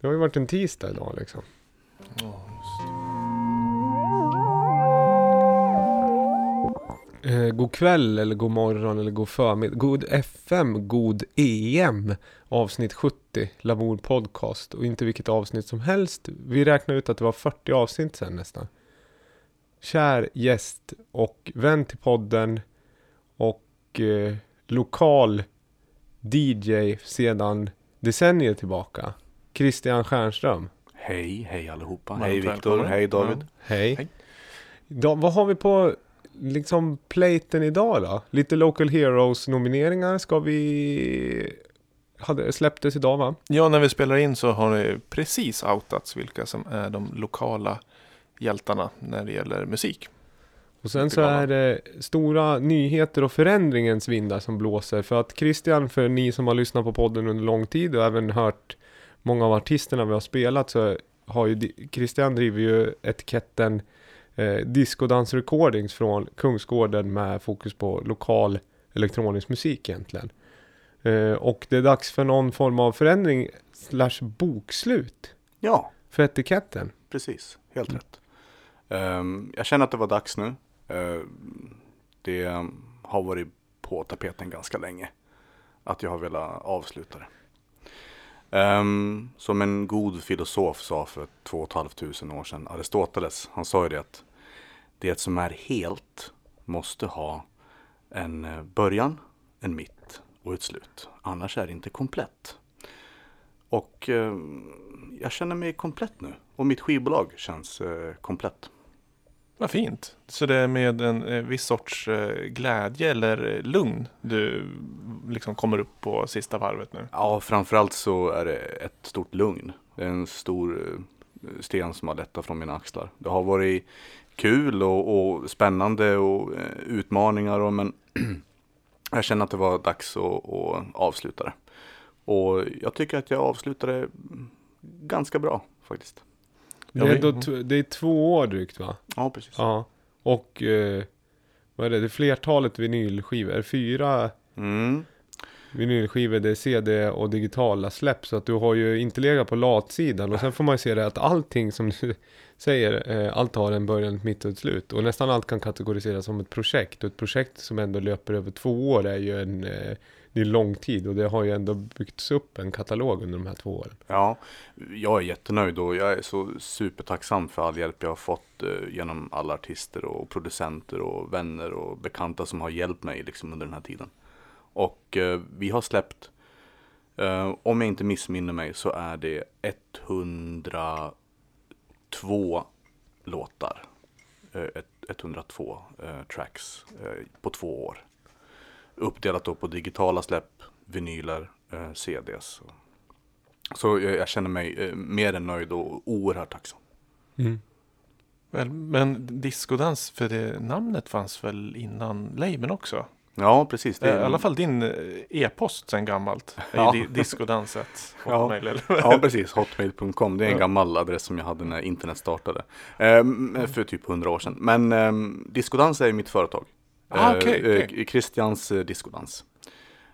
Det har ju varit en tisdag idag liksom. Ja, just. Eh, god kväll eller god morgon eller god förmiddag. God FM, god EM. Avsnitt 70, Lamour Podcast. Och inte vilket avsnitt som helst. Vi räknar ut att det var 40 avsnitt sen nästan. Kär gäst och vän till podden. Och eh, lokal DJ sedan decennier tillbaka. Christian Stjernström. Hej, hej allihopa. Hej Viktor, hej David. Hej. Hej. Idag, vad har vi på liksom platen idag då? Lite Local Heroes nomineringar ska vi... Hade, släpptes idag va? Ja, när vi spelar in så har det precis outats vilka som är de lokala hjältarna när det gäller musik. Och sen så är det stora nyheter och förändringens vindar som blåser. För att Christian, för ni som har lyssnat på podden under lång tid och även hört många av artisterna vi har spelat så har ju Christian driver ju etiketten eh, Disco Dance Recordings från Kungsgården med fokus på lokal elektronisk musik egentligen. Eh, och det är dags för någon form av förändring slash bokslut Ja, för etiketten. precis. Helt rätt. Ehm, jag känner att det var dags nu. Ehm, det um, har varit på tapeten ganska länge. Att jag har velat avsluta det. Um, som en god filosof sa för två och ett halvt tusen år sedan, Aristoteles, han sa ju det att det som är helt måste ha en eh, början, en mitt och ett slut. Annars är det inte komplett. Och um, jag känner mig komplett nu. Och mitt skivbolag känns uh, komplett. Vad fint. Så det är med en eh, viss sorts eh, glädje eller eh, lugn du liksom kommer upp på sista varvet nu. Ja, framförallt så är det ett stort lugn. Det är en stor sten som har lättat från mina axlar. Det har varit kul och, och spännande och utmaningar. Och, men jag känner att det var dags att, att avsluta det. Och jag tycker att jag avslutade ganska bra faktiskt. Det är, vi- då t- det är två år drygt va? Ja, precis. Ja, och eh, vad är det? Det är flertalet vinylskivor. Är Fyra Mm. vinylskivor, det är CD och digitala släpp. Så att du har ju inte legat på latsidan. Och sen får man ju se det att allting som du säger, eh, allt har en början, ett mitt och ett slut. Och nästan allt kan kategoriseras som ett projekt. Och ett projekt som ändå löper över två år är ju en, eh, det är lång tid. Och det har ju ändå byggts upp en katalog under de här två åren. Ja, jag är jättenöjd och jag är så supertacksam för all hjälp jag har fått eh, genom alla artister och producenter och vänner och bekanta som har hjälpt mig liksom under den här tiden. Och eh, vi har släppt, eh, om jag inte missminner mig så är det 102 låtar. 102 tracks på två år. Uppdelat då på digitala släpp, vinyler, eh, CDs. Så jag, jag känner mig eh, mer än nöjd och oerhört tacksam. Mm. Väl, men discodans, för det namnet fanns väl innan labeln också? Ja, precis. Eh, I alla fall din eh, e-post sen gammalt. Ja. Ja. Discodanset. Ja. Hotmail, eller? Ja, precis. Hotmail.com. Det är en Ja. gammal adress som jag hade när internet startade. Ehm, för typ 100 år sedan. Men um, Discodans är mitt företag. Ah, Eh, okej, eh. Christians eh, Discodans.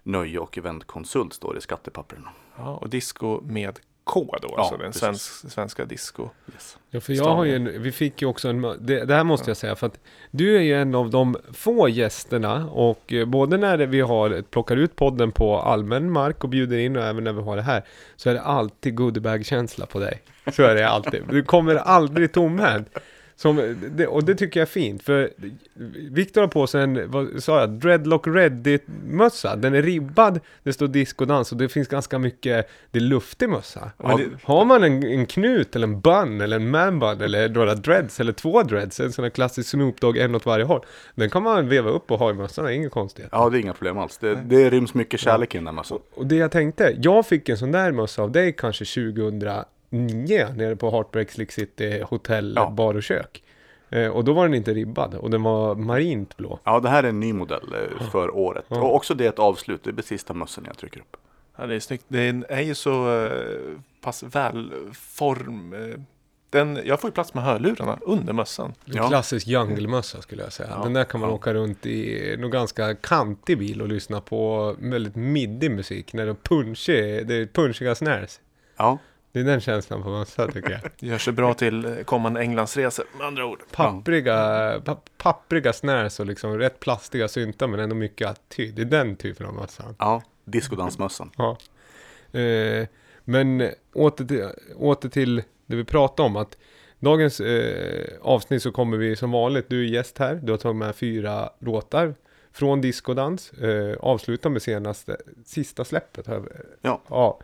Nöje och eventkonsult står det i skattepapperna. Ja, och disco med K då, alltså den precis. svensk, svenska disco. Yes. Ja, för jag har ju en, vi fick ju också en, det, det här måste jag säga, för att du är ju en av de få gästerna och eh, både när vi har, plockar ut podden på allmän mark och bjuder in och även när vi har det här, så är det alltid goodiebag-känsla på dig. Så är det alltid. Du kommer aldrig tomhänt. Som, det, och det tycker jag är fint, för Viktor har på sig en, vad sa jag, Dreadlock Reddit-mössa. Den är ribbad, det står discodans och det finns ganska mycket, det är luftig mössa. Ja, det- Har man en, en knut eller en bun eller en man bun eller några dreads eller två dreads, en sån här klassisk Snoop Dogg, en åt varje håll. Den kan man veva upp och ha i mössan, det är inget konstigt. Ja, det är inga problem alls. Det, det ryms mycket kärlek i den där mössan. Och det jag tänkte, jag fick en sån där mössa av dig kanske 2009 nere på Heartbreak Slick City hotell, Ja. bar och kök. Eh, och då var den inte ribbad och den var marint blå. Ja, det här är en ny modell eh, för året. Ja. Och också det är ett avslut. Det är precis sista mössan jag trycker upp. Ja, det är snyggt. Det är ju så eh, pass välform. Eh, den, jag får ju plats med hörlurarna under mössan. En Ja. klassisk jungle-mössa skulle jag säga. Ja. Den där kan man Ja. åka runt i någon ganska kantig bil och lyssna på väldigt middig musik. När det är punchig, det är punchiga snares. Ja, Det är den känslan på mössa tycker jag. Det gör sig bra till kommande Englandsresor med andra ord. Pappriga, pa, pappriga snärs och liksom rätt plastiga syntar men ändå mycket attityd. Det är den typen av mössa. Ja, discodansmössan. Ja. Eh, men åter till, åter till det vi pratade om. att Dagens eh, avsnitt så kommer vi som vanligt, du är gäst här, du har tagit med fyra låtar från discodans. Eh, avsluta med senaste, sista släppet. Här. Ja. ja.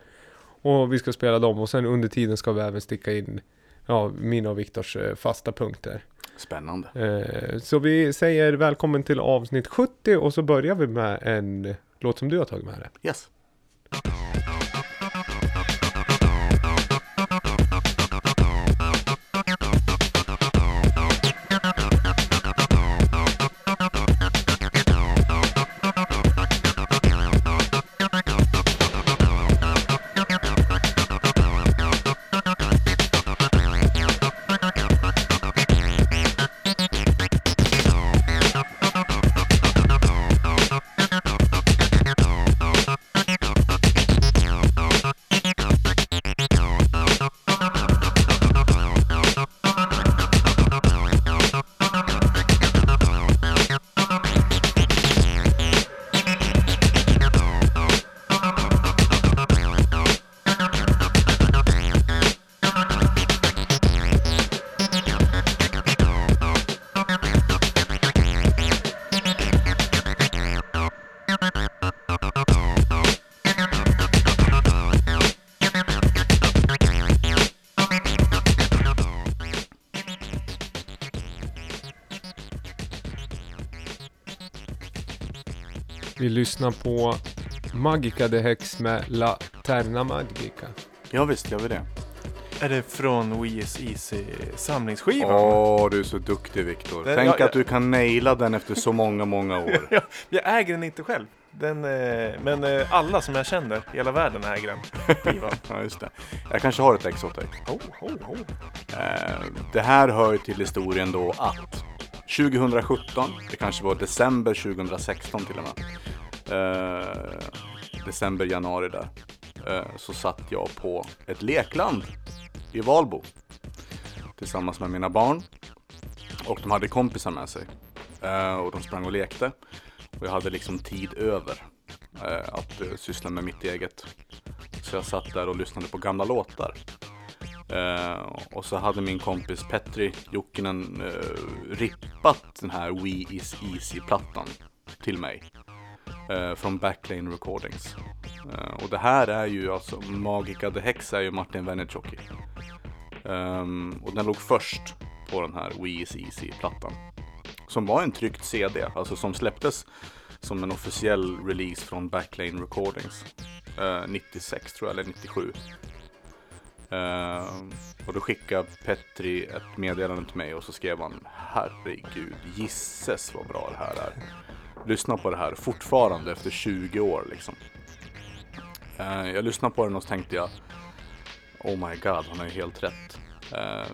Och vi ska spela dem och sen under tiden ska vi även sticka in ja, mina och Viktors eh, fasta punkter. Spännande. Eh, så vi säger välkommen till avsnitt 70 och så börjar vi med en låt som du har tagit med dig. Yes. Vi lyssnar på Magica de Hex med La Terna Magica. Ja visst gör vi det. Är det från We is Easy samlingsskivan? Åh, du är så duktig Viktor. Den- Tänk ja, att du kan naila den efter så många, många år. Ja, jag äger den inte själv. Den, eh, men eh, alla som jag känner i hela världen äger den skivan. Ja, just det. Jag kanske har ett ex åt dig. Oh, oh, oh. Eh, det här hör ju till historien då att 2017, det kanske var december 2016 till och med. Eh, december, januari där. Eh, så satt jag på ett lekland i Valbo. Tillsammans med mina barn. Och de hade kompisar med sig. Eh, och de sprang och lekte. Och jag hade liksom tid över eh, att eh, syssla med mitt eget. Så jag satt där och lyssnade på gamla låtar. Uh, och så hade min kompis Petri Jokinen uh, rippat den här We Is Easy-plattan till mig. Eh, från Backlane Recordings. Eh, och det här är ju alltså, Magica the Hex är ju Martin Venetjoki. Ehm, och den låg först på den här We Is Easy-plattan. Som var en tryckt CD, alltså som släpptes som en officiell release från Backlane Recordings. Eh, 96 tror jag, eller 97. Uh, ehm, och då skickade Petri ett meddelande till mig och så skrev han Herregud, gisses vad bra det här är. Lyssna på det här fortfarande efter 20 år liksom. Eh, jag lyssnade på den och så tänkte jag Oh my god, han har ju helt rätt. Eh,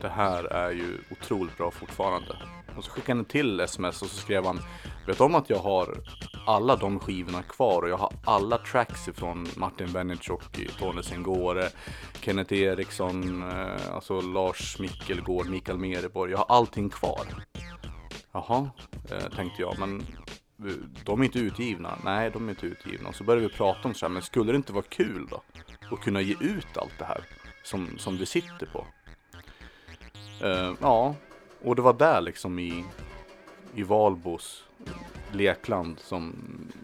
det här är ju otroligt bra fortfarande. Och så skickade han en till sms och så skrev han Vet om att jag har alla de skivorna kvar och jag har alla tracks ifrån Martin Venetjoki, Tony Sengore, Kenneth Eriksson, eh, alltså Lars Mickelgård, Mikael Mereborg. Jag har allting kvar. Jaha, eh, tänkte jag, men eh, de är inte utgivna. Nej, de är inte utgivna. Och så började vi prata om så här, men skulle det inte vara kul då? Att kunna ge ut allt det här som, som vi sitter på. Uh, ja, och det var där liksom i, i Valbos lekland som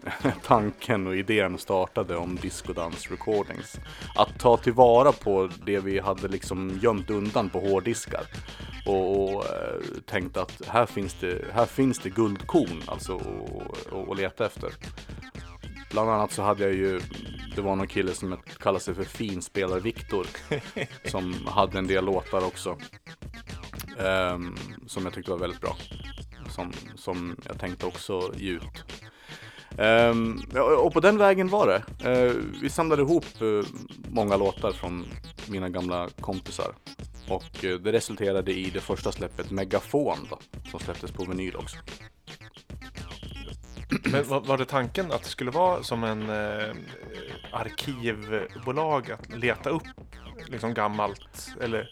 tanken och idén startade om Discodans Recordings. Att ta tillvara på det vi hade liksom gömt undan på hårddiskar och, och eh, tänkt att här finns det, här finns det guldkorn alltså att- att leta efter. Bland annat så hade jag ju, det var någon kille som kallade sig för Finspelar Viktor som hade en del låtar också. ehm, som jag tyckte var väldigt bra. Som, som jag tänkte också ge ut. Ja, och på den vägen var det. Eh, vi samlade ihop eh, många låtar från mina gamla kompisar. Och eh, det resulterade i det första släppet Megafon då, som släpptes på vinyl också. Men var, var det tanken att det skulle vara som en eh, arkivbolag att leta upp liksom gammalt eller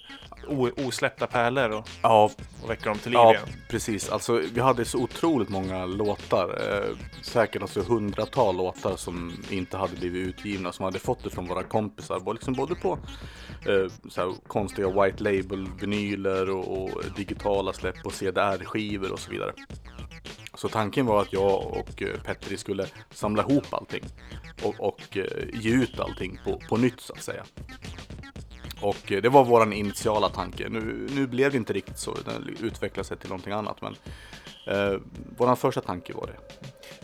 o, osläppta pärlor och, Ja, och väcka dem till liv ja igen. precis. Alltså, vi hade så otroligt många låtar. Eh, säkert alltså hundratal låtar som inte hade blivit utgivna. Som hade fått det från våra kompisar. Både- Liksom både på eh, så konstiga white label vinyler och, och digitala släpp och CDR-skivor och så vidare. Så tanken var att jag och eh, Petri skulle samla ihop allting och, och eh, ge ut allting på, på nytt så att säga. Och eh, det var våran initiala tanke. Nu, nu blev det inte riktigt så, den utvecklade sig till någonting annat. Men eh, våran första tanke var det.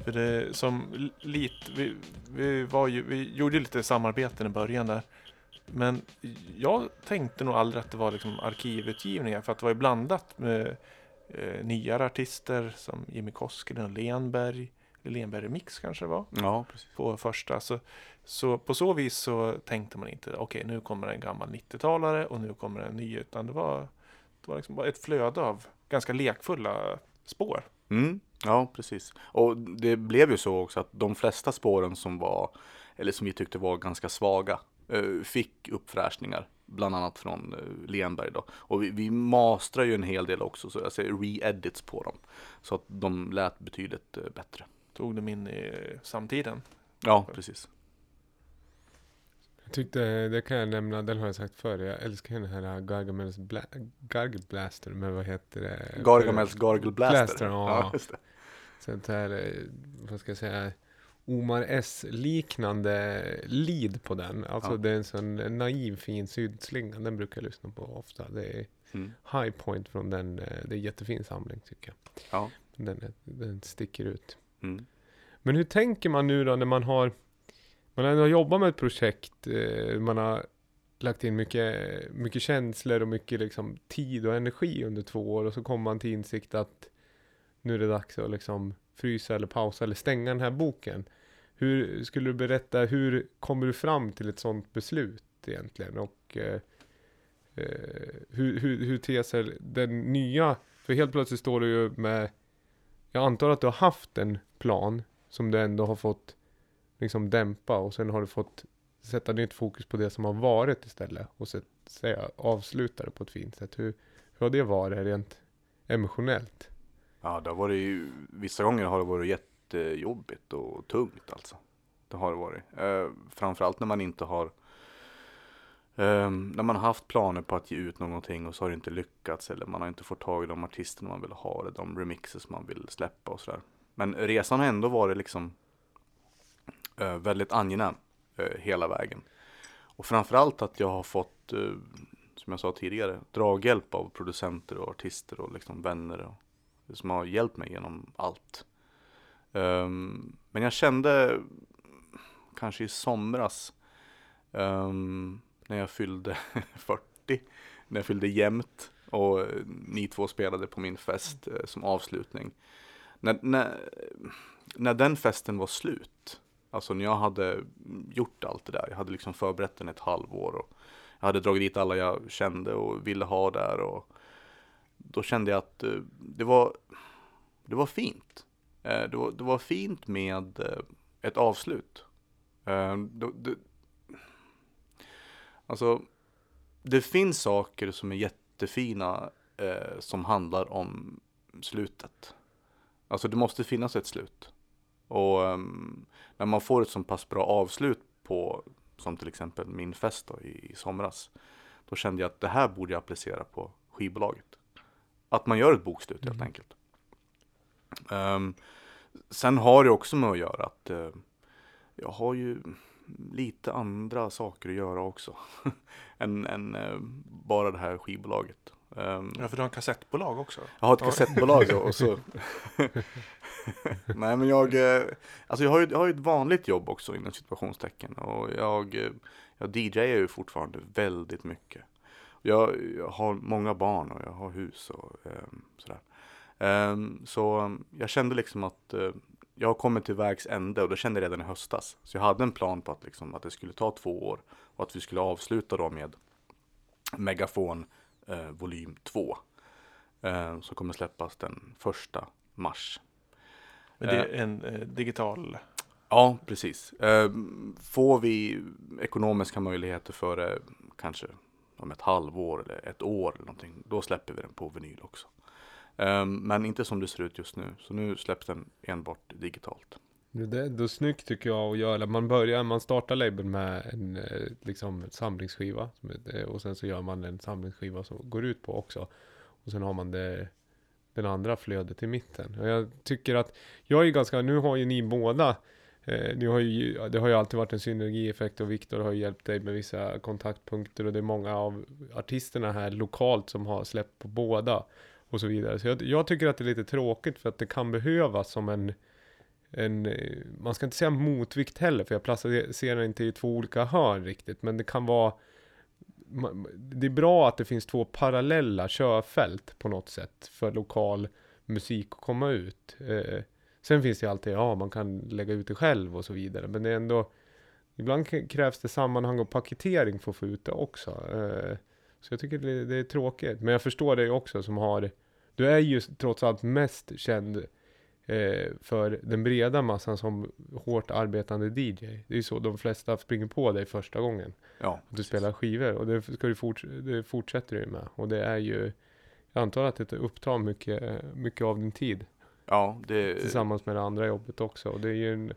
För det som lit, vi, vi, var ju, vi gjorde lite samarbeten i början där. Men jag tänkte nog aldrig att det var liksom arkivutgivningar för att det var ju blandat med eh, nyare artister som Jimmy Koskinen och Lenberg. Lenberg Remix kanske det var Ja, precis. på första. Så, så på så vis så tänkte man inte okej nu kommer en gammal 90-talare och nu kommer en ny. Utan det var, det var liksom bara ett flöde av ganska lekfulla spår. Mm, ja, precis. Och det blev ju så också att de flesta spåren som var, eller som vi tyckte var ganska svaga, eh, fick uppfräschningar. Bland annat från eh, Lenberg då. Och vi, vi mastrar ju en hel del också, så jag säger re-edits på dem. Så att de lät betydligt eh, bättre. Tog dem in i samtiden. Ja, precis. Jag tyckte, det kan jag nämna, den har jag sagt förr. Jag älskar den här Gargamels Bla Gargle Blaster, men vad heter det? Gargamels Gargle Blaster. Blaster, ja. ja just det. Sånt här, eh, vad ska jag säga, Omar S-liknande lead på den. Alltså Ja. det är en sån naiv fin sydslinga, den brukar jag lyssna på ofta. Det är Mm. high point från den, eh, det är en jättefin samling tycker jag. Ja. Den, är- den sticker ut. Mm. Men hur tänker man nu då när man har Man har jobbat med ett projekt eh, Man har lagt in mycket, mycket känslor och mycket liksom tid och energi under två år och så kommer man till insikt att nu är det dags att liksom frysa eller pausa eller stänga den här boken. Hur skulle du berätta, hur kommer du fram till ett sådant beslut egentligen? Och eh, eh, hur, hur, hur ter sig den nya, för helt plötsligt står du ju med jag antar att du har haft en plan som du ändå har fått liksom dämpa och sen har du fått sätta nytt fokus på det som har varit istället och säga, avsluta det på ett fint sätt. Hur, hur har det varit rent emotionellt? Ja, det har varit ju, vissa gånger har det varit jättejobbigt och tungt alltså. Det har det varit. Eh, framförallt när man inte har eh, när man har haft planer på att ge ut någonting och så har det inte lyckats eller man har inte fått tag i de artister man vill ha eller de remixes man vill släppa och sådär. Men resan har ändå varit liksom eh, väldigt angenäm eh, hela vägen. Och framförallt att jag har fått, eh, som jag sa tidigare, draghjälp av producenter och artister och liksom vänner och som har hjälpt mig genom allt. Um, men jag kände kanske i somras um, när jag fyllde 40, när jag fyllde jämnt och ni två spelade på min fest uh, som avslutning. När, när, när den festen var slut, alltså när jag hade gjort allt det där, jag hade liksom förberett den ett halvår och jag hade dragit dit alla jag kände och ville ha där och då kände jag att eh, det var, det var fint. Eh, det, var, det var fint med eh, ett avslut. Det, det, alltså, det finns saker som är jättefina som handlar om slutet. Alltså det måste finnas ett slut. Och ehm, när man får ett så pass bra avslut på, som till exempel min fest då, i, i somras. Då kände jag att det här borde jag applicera på skivbolaget. Att man gör ett bokslut helt Mm. enkelt. Ehm, sen har det också med att göra att eh, jag har ju lite andra saker att göra också. än än eh, bara det här skivbolaget. Ehm, Ja, för du har en kassettbolag också. jag har ett kassettbolag då, och så. Nej men jag, eh, alltså jag har ju jag har ju ett vanligt jobb också inom situationstecken och jag, jag DJar ju fortfarande väldigt mycket. Jag, jag har många barn och jag har hus och ehm, sådär. Ehm, så jag kände liksom att eh, jag har kommit till vägs ände och det kände jag redan i höstas. Så jag hade en plan på att, liksom, att det skulle ta två år och att vi skulle avsluta då med Megafon eh, volym 2. Eh, som kommer släppas den första mars. Men det är en eh, digital... Ja, precis. Eh, får vi ekonomiska möjligheter för det, kanske om ett halvår eller ett år eller någonting, då släpper vi den på vinyl också. Ehm, men inte som det ser ut just nu, så nu släpps den enbart digitalt. Det är ändå snyggt tycker jag att göra. Man börjar, man startar labeln med en eh, liksom samlingsskiva. Eh, och sen så gör man en samlingsskiva som går ut på också. Och sen har man det, den andra flödet i mitten. Och jag tycker att, jag är ganska, nu har ju ni båda Eh, nu har ju, det har ju alltid varit en synergieffekt och Viktor har ju hjälpt dig med vissa kontaktpunkter och det är många av artisterna här lokalt som har släppt på båda och så vidare. Så jag, jag tycker att det är lite tråkigt för att det kan behövas som en en, eh, man ska inte säga motvikt heller, för jag placerar inte i två olika hörn riktigt, men det kan vara det är bra att det finns två parallella körfält på något sätt för lokal musik att komma ut. Eh, sen finns det ju alltid, ja man kan lägga ut det själv och så vidare, men det är ändå Ibland krävs det sammanhang och paketering för att få ut det också. Eh, så jag tycker det, det är tråkigt, men jag förstår dig också som har Du är ju trots allt mest känd eh, för den breda massan som hårt arbetande DJ. Det är ju så de flesta springer på dig första gången. Ja, du spelar skivor och det, ska du forts det fortsätter du med. Och det är ju, jag antar att det upptar mycket, mycket av din tid. Ja det, Tillsammans med det andra jobbet också. Och det är ju en,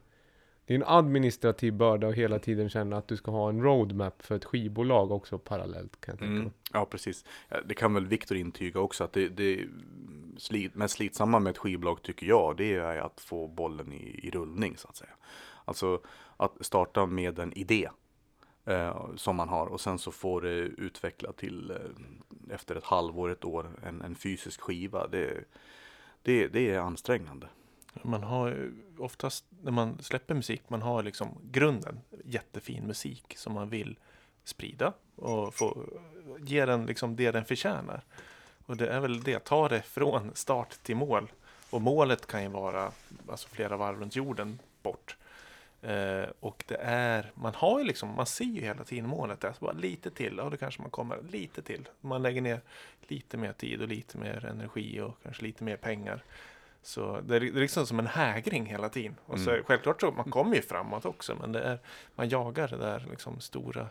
det är en administrativ börda att hela tiden känna att du ska ha en roadmap för ett skivbolag också parallellt kan jag tänka Mm, ja, precis. Det kan väl Viktor intyga också att det, det slit, mest slitsamma med ett skivbolag tycker jag, det är att få bollen i, i rullning så att säga. Alltså att starta med en idé eh, som man har och sen så får det utveckla till eh, efter ett halvår, ett år, en, en fysisk skiva. Det, det, det är ansträngande. Man har ju oftast när man släpper musik, man har liksom grunden, jättefin musik som man vill sprida och få, ge den liksom det den förtjänar. Och det är väl det, ta det från start till mål. Och målet kan ju vara alltså flera varv runt jorden bort. Eh, och det är, man har ju liksom, man ser ju hela tiden målet där, så bara lite till, och då kanske man kommer lite till. Man lägger ner lite mer tid och lite mer energi och kanske lite mer pengar. Så det är, det är liksom som en hägring hela tiden. Och så Mm. självklart så, man kommer ju framåt också, men det är, man jagar det där liksom stora,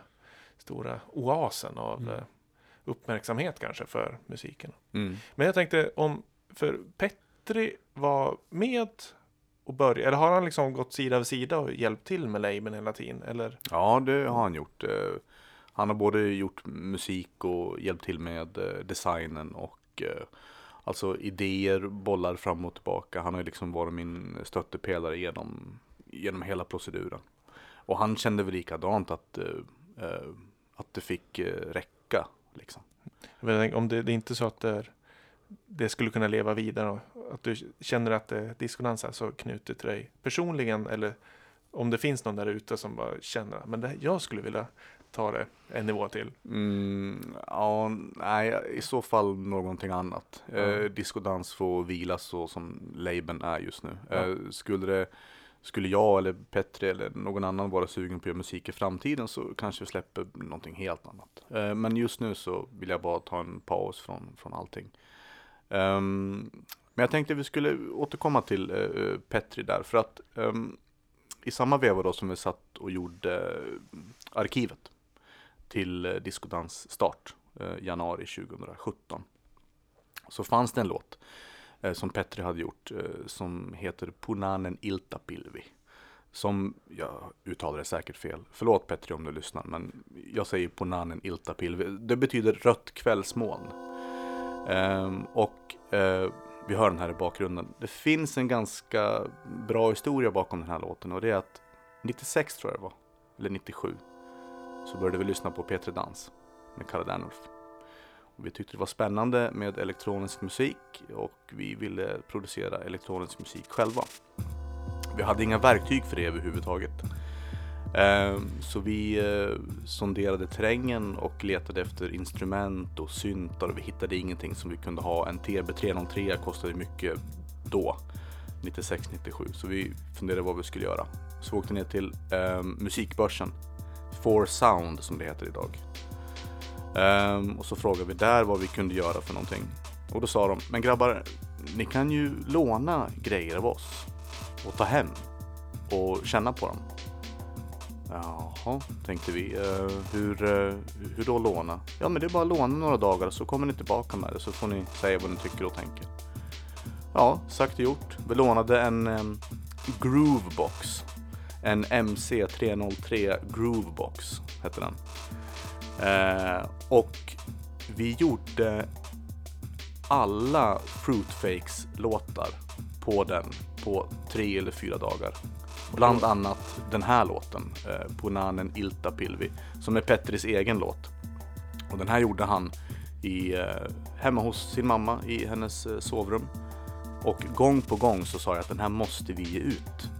stora oasen av Mm. eh, uppmärksamhet kanske för musiken. Mm. Men jag tänkte om, för Petri var med och började, eller har han liksom gått sida vid sida och hjälpt till med labeln hela tiden? Eller? Ja, det har han gjort. Eh, Han har både gjort musik och hjälpt till med eh, designen och eh, alltså idéer, bollar fram och tillbaka. Han har liksom varit min stöttepelare genom, genom hela proceduren. Och han kände väl likadant att, att det fick räcka. Liksom. Jag vet om det, det är inte så att det, är, det skulle kunna leva vidare att du känner att det, diskonans är så knutet till dig personligen eller om det finns någon där ute som bara känner att men det, jag skulle vilja ta det en nivå till. Mm, ja, nej, i så fall någonting annat. Ja. Eh, diskodans får vila så som labeln är just nu. Ja. Eh, skulle, det, skulle jag eller Petri eller någon annan vara sugen på att göra musik i framtiden så kanske vi släpper någonting helt annat. Eh, men just nu så vill jag bara ta en paus från, från allting. Um, men jag tänkte vi skulle återkomma till uh, Petri där för att um, i samma veva då som vi satt och gjorde eh, arkivet till eh, uh, diskodans start uh, januari 2017. Så fanns det en låt uh, som Petri hade gjort som heter Punanen Iltapilvi. Som, jag uttalar det säkert fel, förlåt Petri om du lyssnar, men jag säger Punanen Iltapilvi. Det betyder rött kvällsmoln. Um, och uh, vi hör den här i bakgrunden. Det finns en ganska bra historia bakom den här låten och det är att 96 tror jag det var, eller 97, så började vi lyssna på Petri Dans med Kalle Dernulf. Och vi tyckte det var spännande med elektronisk musik och vi ville producera elektronisk musik själva. Vi hade inga verktyg för det överhuvudtaget. Ehm, så vi eh, sonderade terrängen och letade efter instrument och syntar och vi hittade ingenting som vi kunde ha. En TB303 kostade mycket då, 96-97, så vi funderade vad vi skulle göra. Så vi åkte ner till ehm, musikbörsen, For Sound som det heter idag. Ehm, och så frågade vi där vad vi kunde göra för någonting. Och då sa de, men grabbar, ni kan ju låna grejer av oss och ta hem och känna på dem. Jaha, tänkte vi. Eh, hur, eh, hur då låna? Ja, men det är bara att låna några dagar så kommer ni tillbaka med det så får ni säga vad ni tycker och tänker. Ja, sagt och gjort. Vi lånade en um, Groovebox. En MC303 Groovebox hette den. Eh, och vi gjorde alla Fruitfakes låtar på den på tre eller fyra dagar. Bland annat den här låten, eh, Punanen Ilta Pilvi, som är Petris egen låt. Och den här gjorde han i, eh, hemma hos sin mamma i hennes eh, sovrum. Och gång på gång så sa jag att den här måste vi ge ut.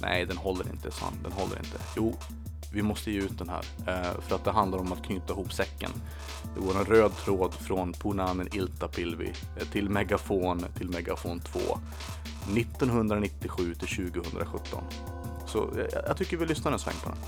Nej, den håller inte, sa han. Den håller inte. Jo, vi måste ge ut den här. Eh, för att det handlar om att knyta ihop säcken. Det går en röd tråd från Punanen Iltapilvi Pilvi till Megafon till Megafon 2. 1997 till 2017. Så jag, jag tycker vi lyssnar en sväng på den.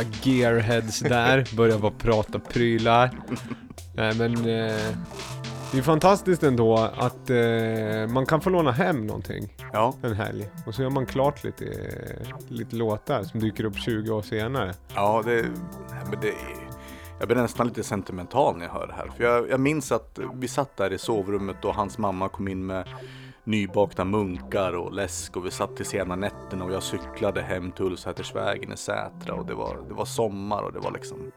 Era gearheads där, börjar bara prata prylar. Nej men, eh, det är fantastiskt ändå att eh, man kan få låna hem någonting Ja, en helg. Och så gör man klart lite, lite låtar som dyker upp 20 år senare. ja det, nej, men det är, jag blir nästan lite sentimental när jag hör det här. För jag, jag minns att vi satt där i sovrummet och hans mamma kom in med nybakta munkar och läsk och vi satt till sena nätterna och jag cyklade hem till Ulvsätersvägen i Sätra och det var, det var sommar och det var liksom,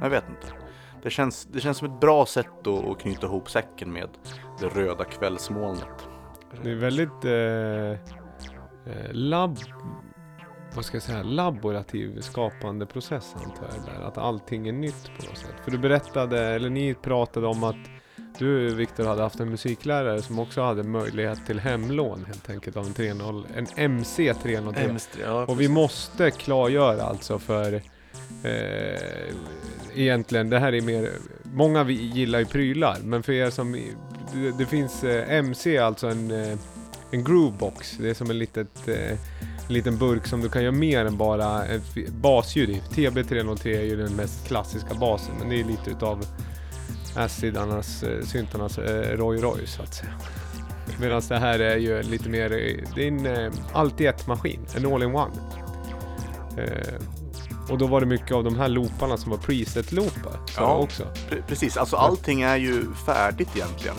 jag vet inte. Det känns, det känns som ett bra sätt att, att knyta ihop säcken med det röda kvällsmolnet. Det är väldigt eh, eh labb... Vad ska jag säga? Laborativ skapande process antar jag där. Att allting är nytt på något sätt. För du berättade, eller ni pratade om att du Viktor hade haft en musiklärare som också hade möjlighet till hemlån helt enkelt av en 3.0, en MC 303. Hemskt, ja, Och vi måste klargöra alltså för eh, egentligen, det här är mer, många vi gillar ju prylar, men för er som, det, det finns eh, MC, alltså en, eh, en groovebox, det är som en litet, eh, en liten burk som du kan göra mer än bara ett basljud i. TB303 är ju den mest klassiska basen, men det är lite utav acidarnas, eh, syntarnas eh, Roy Roy så att säga. Medan det här är ju lite mer, eh, det är en eh, allt i ett maskin, en all-in-one. Och då var det mycket av de här looparna som var preset-loopar. Ja. också. Pre- Precis, alltså allting är ju färdigt egentligen.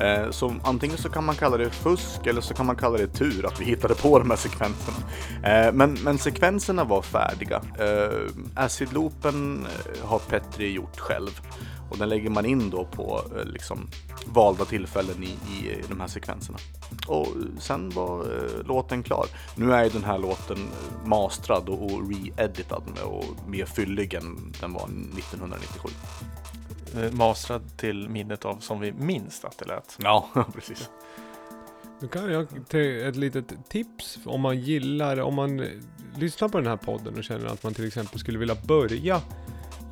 Eh, så antingen så kan man kalla det fusk eller så kan man kalla det tur att vi hittade på de här sekvenserna. Eh, men, men sekvenserna var färdiga. Eh, Acid-loopen har Petri gjort själv. Och den lägger man in då på eh, liksom valda tillfällen i, i de här sekvenserna. Och sen var eh, låten klar. Nu är ju den här låten eh, mastrad och, och re-editad och mer fyllig än den var 1997. Eh, Mastrad till minnet av som vi minns att det lät. Ja, precis. Nu kan jag till ett litet tips om man gillar, om man lyssnar på den här podden och känner att man till exempel skulle vilja börja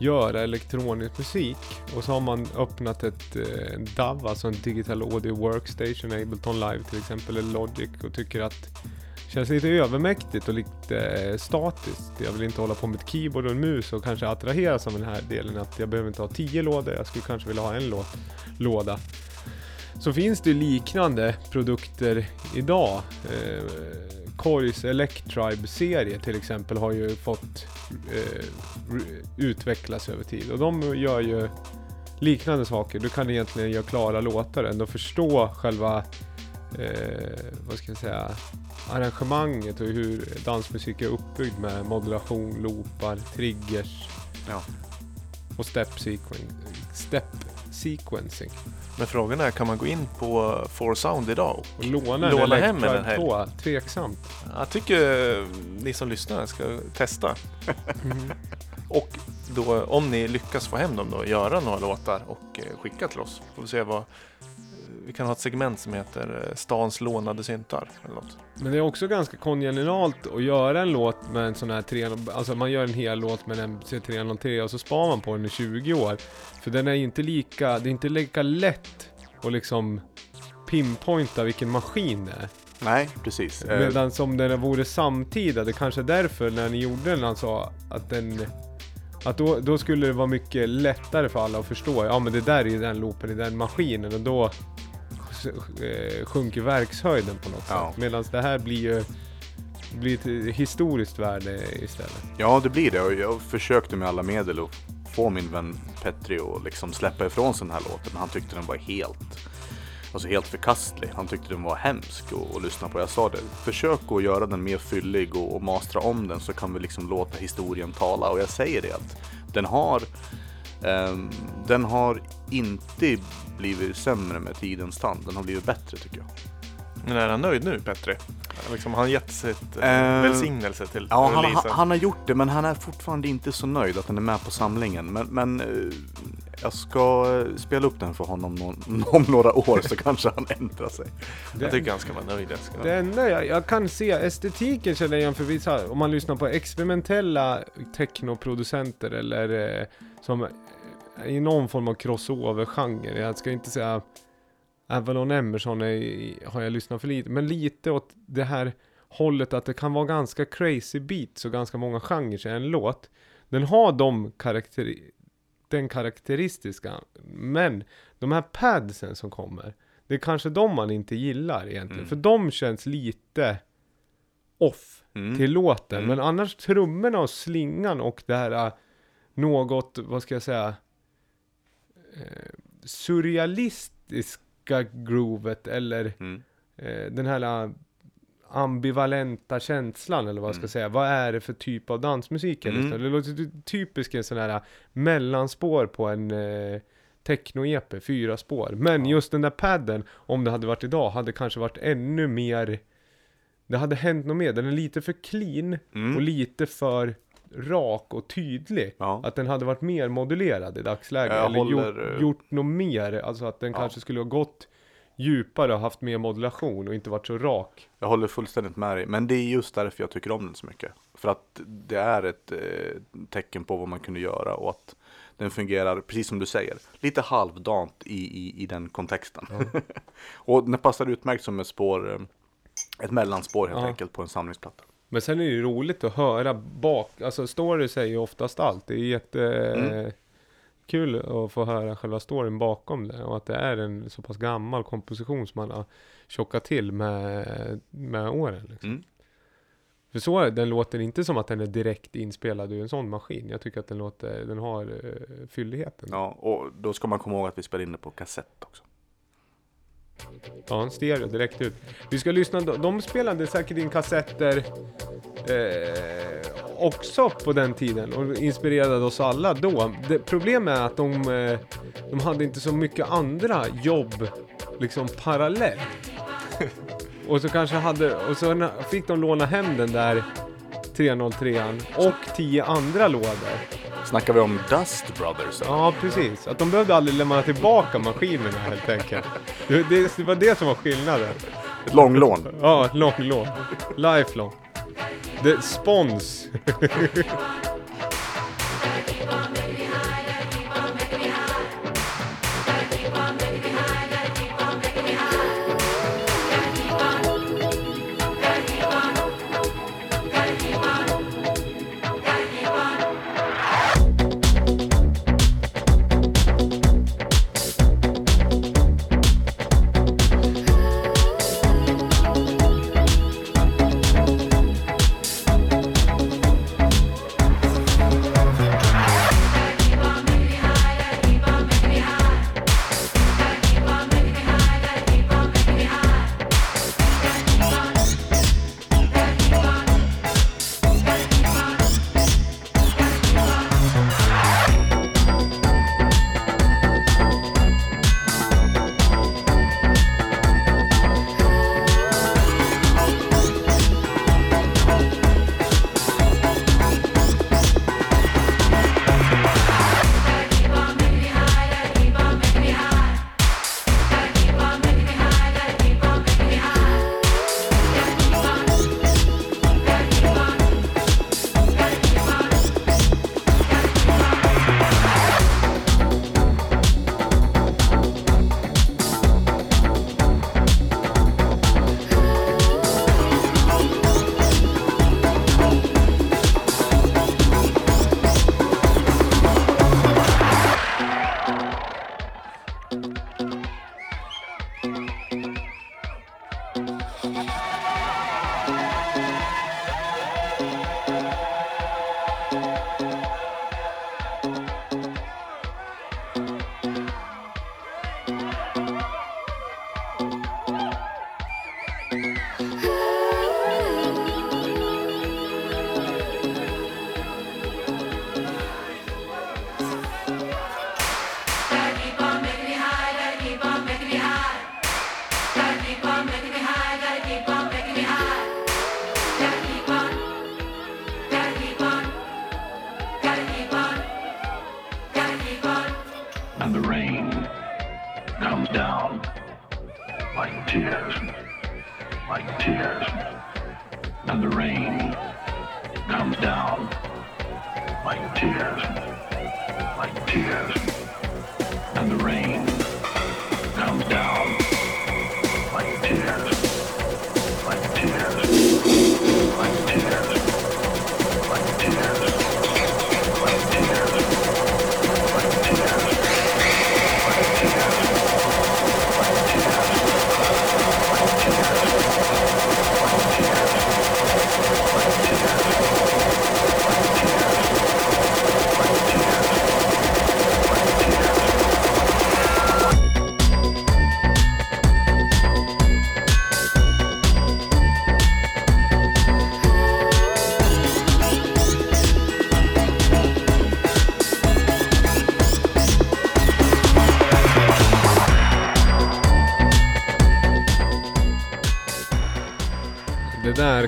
göra elektronisk musik och så har man öppnat ett eh, DAW, alltså en Digital Audio Workstation, Ableton Live till exempel, eller Logic och tycker att det känns lite övermäktigt och lite eh, statiskt. Jag vill inte hålla på med ett keyboard och en mus och kanske attraheras av den här delen att jag behöver inte ha tio lådor, jag skulle kanske vilja ha en låt, låda. Så finns det liknande produkter idag. Eh, Korgs Electribe-serie till exempel har ju fått eh, utvecklas över tid. Och de gör ju liknande saker. Du kan egentligen göra klara låtar ändå förstå själva, eh, vad ska jag säga, arrangemanget och hur dansmusik är uppbyggd med modulation, loopar, triggers Ja. och step, sequen- step sequencing. Men frågan är, kan man gå in på For Sound idag? Och låna, Låna en hem en helg. 2, tveksamt. jag tycker ni som lyssnar ska testa. Och då, om ni lyckas få hem dem då, göra några låtar och eh, skicka till oss. Får vi se vad... Vi kan ha ett segment som heter eh, Stans lånade syntar. Eller något. Men det är också ganska kongenialt att göra en låt med en sån här 3 Alltså man gör en hel låt med en C303 och så spar man på den i 20 år. För den är inte lika, det är inte lika lätt att liksom pinpointa vilken maskin det är. Nej, precis. Eh, Medan som den vore samtida, det kanske är därför när ni gjorde den alltså att den att då, då skulle det vara mycket lättare för alla att förstå. Ja men det där är ju den loopen i den maskinen och då sjunker verkshöjden på något Ja. sätt. Medan det här blir ju blir ett historiskt värde istället. Ja, det blir det. Och jag försökte med alla medel att få min vän Petri att liksom släppa ifrån sig den här låten. Men han tyckte den var helt, alltså helt förkastlig. Han tyckte den var hemsk att, lyssna på. Jag sa det, försök att göra den mer fyllig och, och mastra om den så kan vi liksom låta historien tala. Och jag säger det att den har ehm, den har inte blivit sämre med tidens tand. Den har blivit bättre tycker jag. Men är han nöjd nu, Petri? Liksom, har han gett sitt eh, Eh, välsignelse till Ja, han, releasen? han, han har gjort det, men han är fortfarande inte så nöjd att den är med på samlingen. Men, men eh, jag ska eh, spela upp den för honom någon, om några år så kanske han ändrar sig. Jag tycker han ska vara nöjd. Jag ska... Det enda jag, jag kan se, estetiken känner jag igen för vissa, om man lyssnar på experimentella technoproducenter eller eh, som i någon form av crossover-genre. Jag ska inte säga Avalon Emerson är, har jag lyssnat för lite, men lite åt det här hållet att det kan vara ganska crazy beats och ganska många genrer i en låt. Den har de karaktär, den karaktäristiska, men de här padsen som kommer, det är kanske de man inte gillar egentligen. Mm. För de känns lite off Mm. till låten. Mm. Men annars trummorna och slingan och det här äh, något, vad ska jag säga, surrealistiska groovet eller Mm. eh, den här äh, ambivalenta känslan eller vad jag ska Mm. säga. Vad är det för typ av dansmusik jag Mm. lyssnar? Det låter ty- typiskt en sån här mellanspår på en eh, techno-EP, fyra spår. Men Ja. just den där padden, om det hade varit idag, hade kanske varit ännu mer det hade hänt något mer. Den är lite för clean Mm. och lite för rak och tydlig. Ja. Att den hade varit mer modulerad i dagsläget. Jag eller håller, gjort, eh, gjort något mer. Alltså att den Ja. kanske skulle ha gått djupare och haft mer modulation och inte varit så rak. Jag håller fullständigt med dig, men det är just därför jag tycker om den så mycket. För att det är ett eh, tecken på vad man kunde göra och att den fungerar, precis som du säger, lite halvdant i, i, i den kontexten. och den passar utmärkt som ett spår, eh, ett mellanspår helt Ja. enkelt på en samlingsplatta. Men sen är det ju roligt att höra bak, alltså story säger ju oftast allt. Det är jätte Mm. att få höra själva storyn bakom det och att det är en så pass gammal komposition som man har tjockat till med, med åren. Liksom. Mm. För så, den låter inte som att den är direkt inspelad ur en sån maskin. Jag tycker att den låter, den har uh, fylligheten. Ja, och då ska man komma ihåg att vi spelar in det på kassett också. Ja, en stereo direkt ut. Vi ska lyssna, de, spelade säkert in kassetter eh, också på den tiden och inspirerade oss alla då. Det, problemet är att de, eh, de hade inte så mycket andra jobb liksom parallellt. och så kanske hade, och så fick de låna hem den där 303 och tio andra lådor. Snackar vi om Dust Brothers? Eller? Ja, precis. Att de behövde aldrig lämna tillbaka maskinerna helt enkelt. Det, det, det var det som var skillnaden. Ett långlån. Ja, ett långlån. Lifelong. Det, spons. tears, like tears. And the rain comes down, like tears, like tears. And the rain.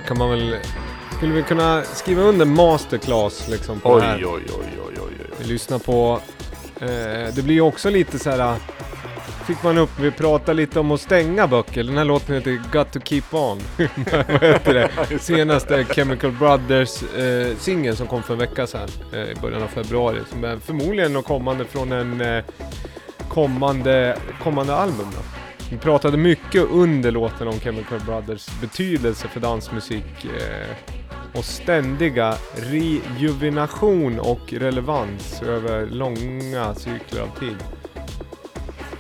Kan man väl... Skulle vi kunna skriva under masterclass liksom på oj, det här? Oj, oj, oj, oj, oj. Vi lyssnar på... Eh, det blir ju också lite så här... Fick man upp, vi pratade lite om att stänga böcker. Den här låten heter Got to keep on. Vad heter det? Senaste Chemical Brothers eh, singeln som kom för en vecka sedan. Eh, I början av februari. Som är förmodligen något kommande från en eh, kommande, kommande album då. Vi pratade mycket under låten om Chemical Brothers betydelse för dansmusik eh, och ständiga rejuvenation och relevans över långa cykler av tid.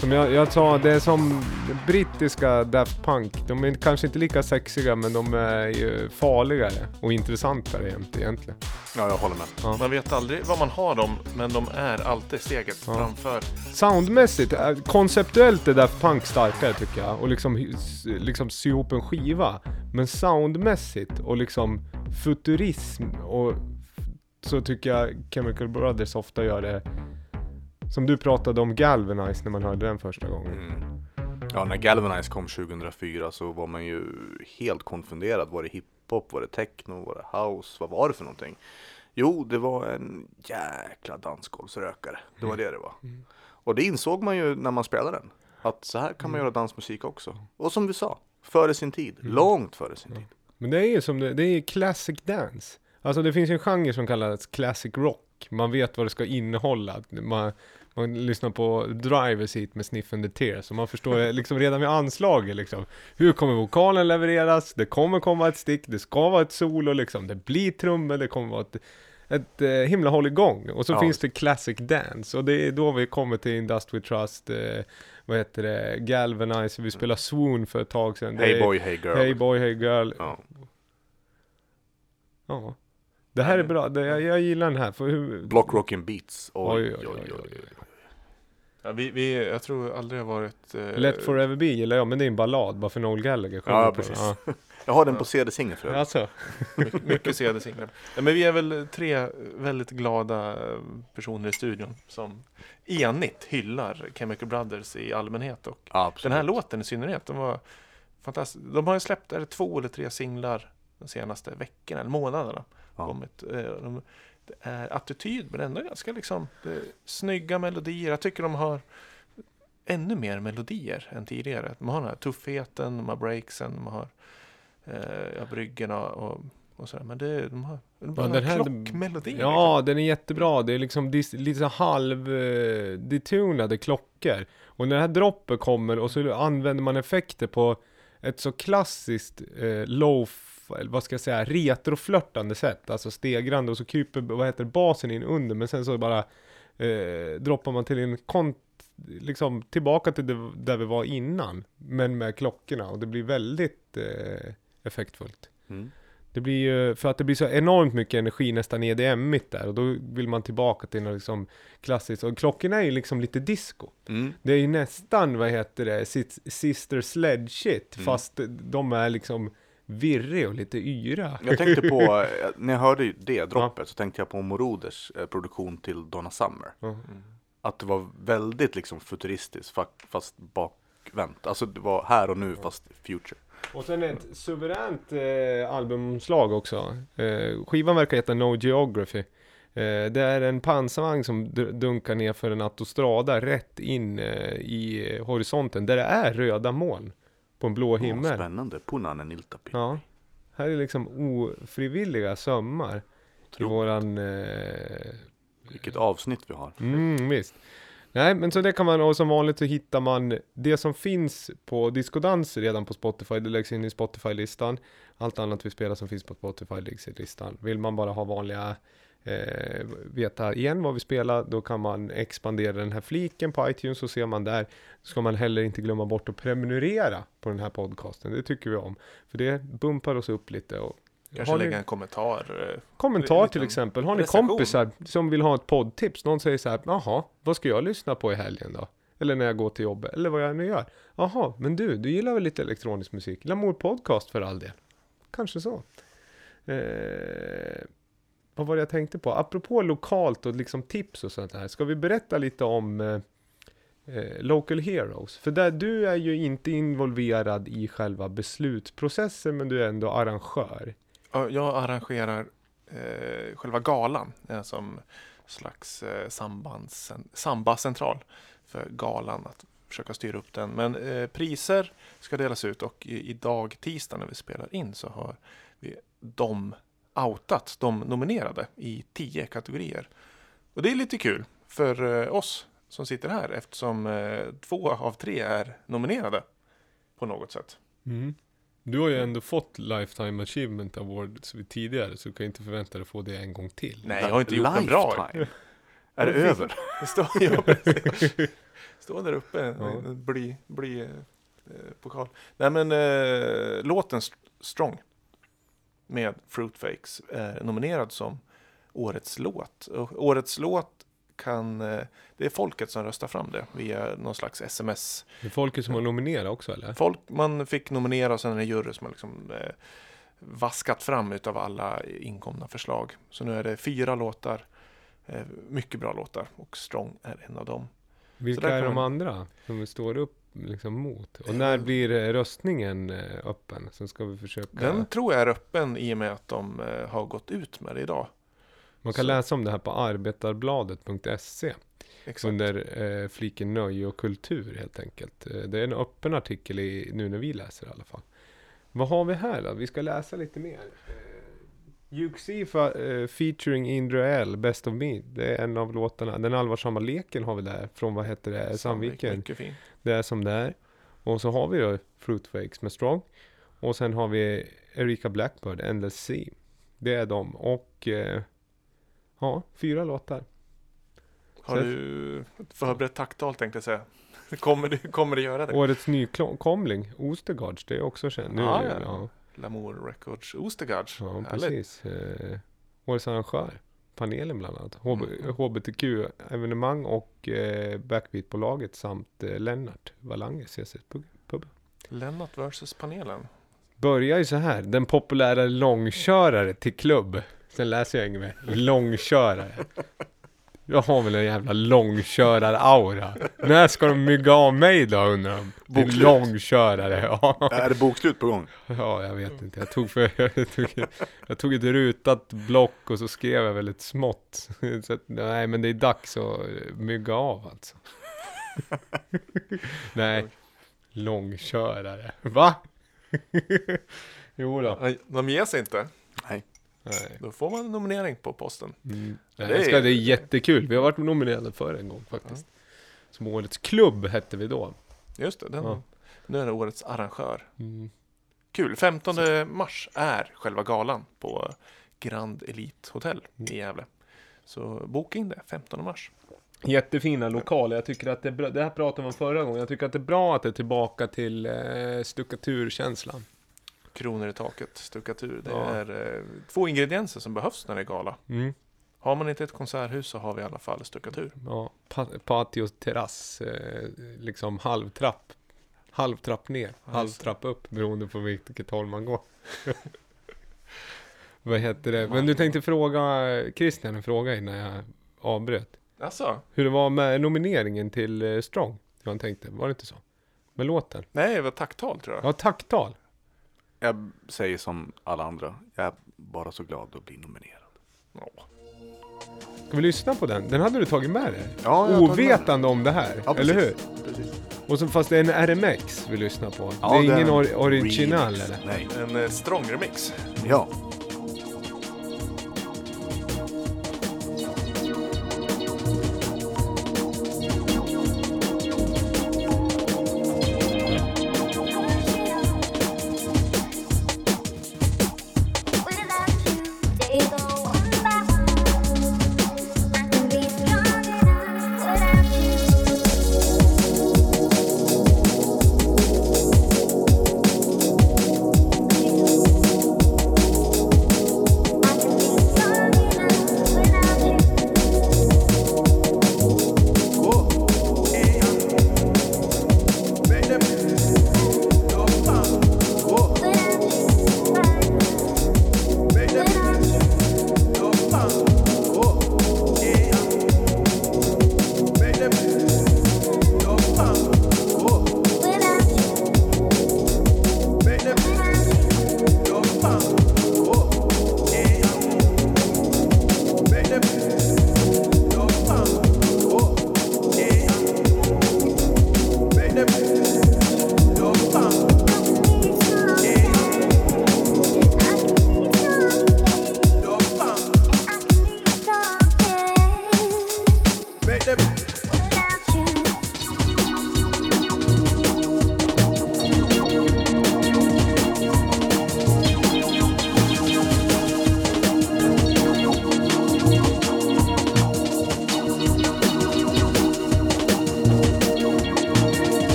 Som jag, jag sa, det är som brittiska Daft Punk. De är kanske inte lika sexiga men de är ju farligare och intressantare egentligen. Ja, jag håller med. Ja. Man vet aldrig vad man har dem, men de är alltid steget Ja. framför. Soundmässigt, äh, konceptuellt är Daft Punk starkare tycker jag. Och liksom, liksom sy ihop en skiva. Men soundmässigt och liksom futurism och så tycker jag Chemical Brothers ofta gör det som du pratade om Galvanize när man hörde den första gången. Mm. Ja, när Galvanize kom 2004 så var man ju helt konfunderad. Var det hiphop? Var det techno? Var det house? Vad var det för någonting? Jo, det var en jäkla dansgolvsrökare. Det var det det var. Mm. Och det insåg man ju när man spelade den. Att så här kan man göra dansmusik också. Och som vi sa, före sin tid. Långt före sin tid. Men det är ju som det, det är classic dance. Alltså det finns ju en genre som kallas classic rock. Man vet vad det ska innehålla. Man, man lyssnar på Drivers hit med Sniff and the Tears. Och man förstår liksom redan vid anslaget liksom. Hur kommer vokalen levereras? Det kommer komma ett stick, det ska vara ett solo liksom. Det blir trummor, det kommer vara ett, ett eh, himla hålligång. Och så Ja. finns det classic dance. Och det är då vi kommer till Indust We Trust, eh, vad heter det, Galvanize, vi spelade Swoon för ett tag sedan. Det Hey är- boy, hey girl. Hey boy, hey girl. Ja. Ja. Det här är bra, det, jag, jag gillar den här. För hur, Block rockin' beats. Oj, oj, oj, oj, oj. Ja, vi, vi, jag tror aldrig har varit... Eh, Let forever be gillar jag, men det är en ballad bara för Noel Gallagher Ja, precis. Ja. Jag har den på CD-singel för övrigt. Alltså. mycket, mycket CD-singlar. Ja, men vi är väl tre väldigt glada eh, personer i studion som enigt hyllar Chemical Brothers i allmänhet och Absolut. den här låten i synnerhet. De var fantastisk. De har ju släppt är det två eller tre singlar de senaste veckorna eller månaderna. Ja. Kommit. Eh, De, det är attityd men ändå ganska liksom det snygga melodier. Jag tycker de har ännu mer melodier än tidigare. De har den här tuffheten, de har breaksen, de har eh, bryggorna och, och sådär. Men det, de har, de Ja, den här- klockmelodier. Ja, den är jättebra. Det är liksom dis, lite så halv eh, klockor. Och när det här droppet kommer och så använder man effekter på ett så klassiskt eh, low, eller vad ska jag säga, retroflörtande sätt. Alltså stegrande och så kryper, vad heter det, basen in under. Men sen så bara eh, droppar man till en kont liksom tillbaka till det, där vi var innan. Men med klockorna och det blir väldigt eh, effektfullt. Mm. Det blir ju, för att det blir så enormt mycket energi nästan EDM-igt där och då vill man tillbaka till något liksom klassiskt. Och klockorna är ju liksom lite disco. Mm. Det är ju nästan, vad heter det, Sis- Sister Sledge shit, Mm. fast de är liksom virriga och lite yra. Jag tänkte på, när jag hörde det droppet så tänkte jag på Moroders eh, produktion till Donna Summer. Ja. Mm. Att det var väldigt liksom futuristiskt fa- fast bakvänt. Alltså det var här och nu fast future. Och sen ett suveränt eh, albumomslag också. Eh, skivan verkar heta No Geography. Eh, det är en pansarvagn som dunkar ner för en autostrada rätt in eh, i horisonten där det är röda moln på en blå Ja, himmel. spännande. Punanen iltapi. Ja, här är liksom ofrivilliga sömmar i våran... Eh, Vilket avsnitt vi har. mm, visst. Nej, men så det kan man, och som vanligt så hittar man det som finns på Discodans redan på Spotify, det läggs in i Spotify-listan. Allt annat vi spelar som finns på Spotify läggs i listan. Vill man bara ha vanliga, eh, veta igen vad vi spelar, då kan man expandera den här fliken på iTunes så ser man där. Ska man heller inte glömma bort att prenumerera på den här podcasten, det tycker vi om. För det bumpar oss upp lite och Kanske har ni- lägga en kommentar. eh, Kommentar En till exempel. Har ni recension. kompisar som vill ha ett poddtips? Någon säger så här, jaha, vad ska jag lyssna på i helgen då? Eller när jag går till jobbet, eller vad jag nu gör. Jaha, men du, du gillar väl lite elektronisk musik? Lamour Podcast för all del. Kanske så. Eh, vad var det jag tänkte på? Apropå lokalt och liksom tips och sånt här. Ska vi berätta lite om eh, eh, Local Heroes? För där, du är ju inte involverad i själva beslutsprocessen, men du är ändå arrangör. Ja, Jag arrangerar eh, själva galan eh, som slags eh, sambands, sambacentral för galan. Att försöka styra upp den. Men eh, priser ska delas ut och i, idag tisdag när vi spelar in så har vi de outat, de nominerade i tio kategorier. Och det är lite kul för eh, oss som sitter här eftersom eh, två av tre är nominerade på något sätt. Mm. Du har ju ändå fått Lifetime Achievement Award tidigare, så du kan inte förvänta dig att få det en gång till. Nej, jag har inte gjort en bra. Lifetime. Är det över? Det står, ja, står där uppe, Ja. bly, bly eh, pokal. Nej men eh, låten St- Strong med Fruitfakes är nominerad som årets låt. Och årets låt kan, eh, det är folket som röstar fram det via någon slags sms. Det är folket som har nominerat också eller? Folk, man fick nominera och sen är det jury som har liksom eh, vaskat fram utav alla inkomna förslag. Så nu är det fyra låtar, eh, mycket bra låtar och Strong är en av dem. Vilka är de andra som står upp liksom mot? Och när blir eh, röstningen eh, öppen? Så ska vi försöka... Den tror jag är öppen i och med att de eh, har gått ut med det idag. Man kan så- läsa om det här på arbetarbladet.se Exakt. under eh, fliken nöje och kultur helt enkelt. Det är en öppen artikel i, nu när vi läser i alla fall. Vad har vi här då? Vi ska läsa lite mer. Juxifa eh, featuring Indra L, Best of Me. Det är en av låtarna. Den allvarsamma leken har vi där från vad heter det? Sandviken. Mycket fin. Det är som det är. Och så har vi då Fruitfakes med Strong. Och sen har vi Erika Blackbird, Endless Sea. Det är de. Och eh, ja, fyra låtar. Har Så- du ett förberett tacktal tänkte jag säga. Kommer du, kommer du göra det? Årets nykomling, Ostergards, det är också känt. Nu, Ah, ja. ja, Lamour Records Ostergards. ja, Härligt. precis. Eh, årets arrangör, panelen bland annat. HB, Mm. HBTQ-evenemang och eh, Backbeat-bolaget samt eh, Lennart Wallanger, CC Pub. Lennart versus panelen. Börjar ju så här, den populära långkörare till klubb. Sen läser jag inget mer. Långkörare. Jag har väl en jävla långkörar-aura. När ska de mygga av mig då undrar de? Bokslut. långkörare. Ja. Är det bokslut på gång? ja, jag vet inte. Jag tog, för, jag, tog, jag tog ett rutat block och så skrev jag väldigt smått. Så att, nej, men det är dags att mygga av alltså. nej, långkörare. Va? jo då. De ger sig inte. Nej. Nej. Då får man en nominering på posten. Mm. Det är- ska, det är jättekul. Vi har varit nominerade för en gång faktiskt. Som årets klubb hette vi då. Just det, den, Ja. nu är det årets arrangör. Mm. Kul! 15 mars är själva galan på Grand Elite Hotel Mm. i Gävle. Så boka in det 15 mars. Jättefina lokaler. Jag tycker att det. Det här pratade om förra gången. Jag tycker att det är bra att det är tillbaka till eh, stuckaturkänslan. Kronor i taket, stuckatur. Det Ja. är eh, två ingredienser som behövs när det är gala. Mm. Har man inte ett konserthus så har vi i alla fall stuckatur. Ja, pa patio, terrass, eh, liksom halvtrapp. Halvtrapp ner, Ja, halvtrapp upp beroende på vilket håll man går. Vad heter det? Men du tänkte fråga Christian en fråga innan jag avbröt. Alltså, Hur det var med nomineringen till eh, Strong? Jag tänkte, var det inte så? Med låten? nej, det var tacktal tror jag. Ja, tacktal. Jag säger som alla andra. Jag är bara så glad att bli nominerad. Ja. Ska vi lyssna på den? Den hade du tagit med dig? Ja, jag tagit med Ovetande om det här, Ja, eller hur? precis. Och så, fast det är en RMX vi lyssnar på. Ja, det är ingen or original remix. eller? Nej. En eh, strong remix. Ja.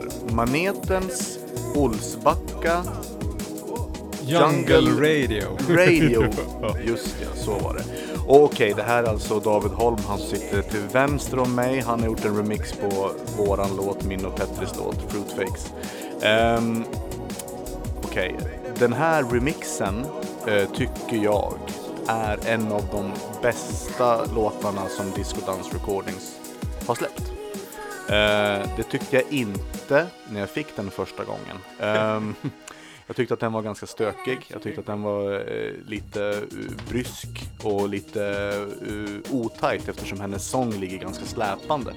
Här, Manetens Olsbacka Jungle Jungle Radio. Radio. Just ja, så var det. Okej, det här är alltså David Holm, han sitter till vänster om mig. Han har gjort en remix på våran låt, min och Petris låt, Fruit Fakes. Ehm, okej, den här remixen eh, tycker jag är en av de bästa låtarna som Disco Dance Recordings har släppt. Eh, det tyckte jag inte när jag fick den första gången. Ehm, jag tyckte att den var ganska stökig. Jag tyckte att den var eh, lite eh, brysk och lite eh, otajt eftersom hennes sång ligger ganska släpande.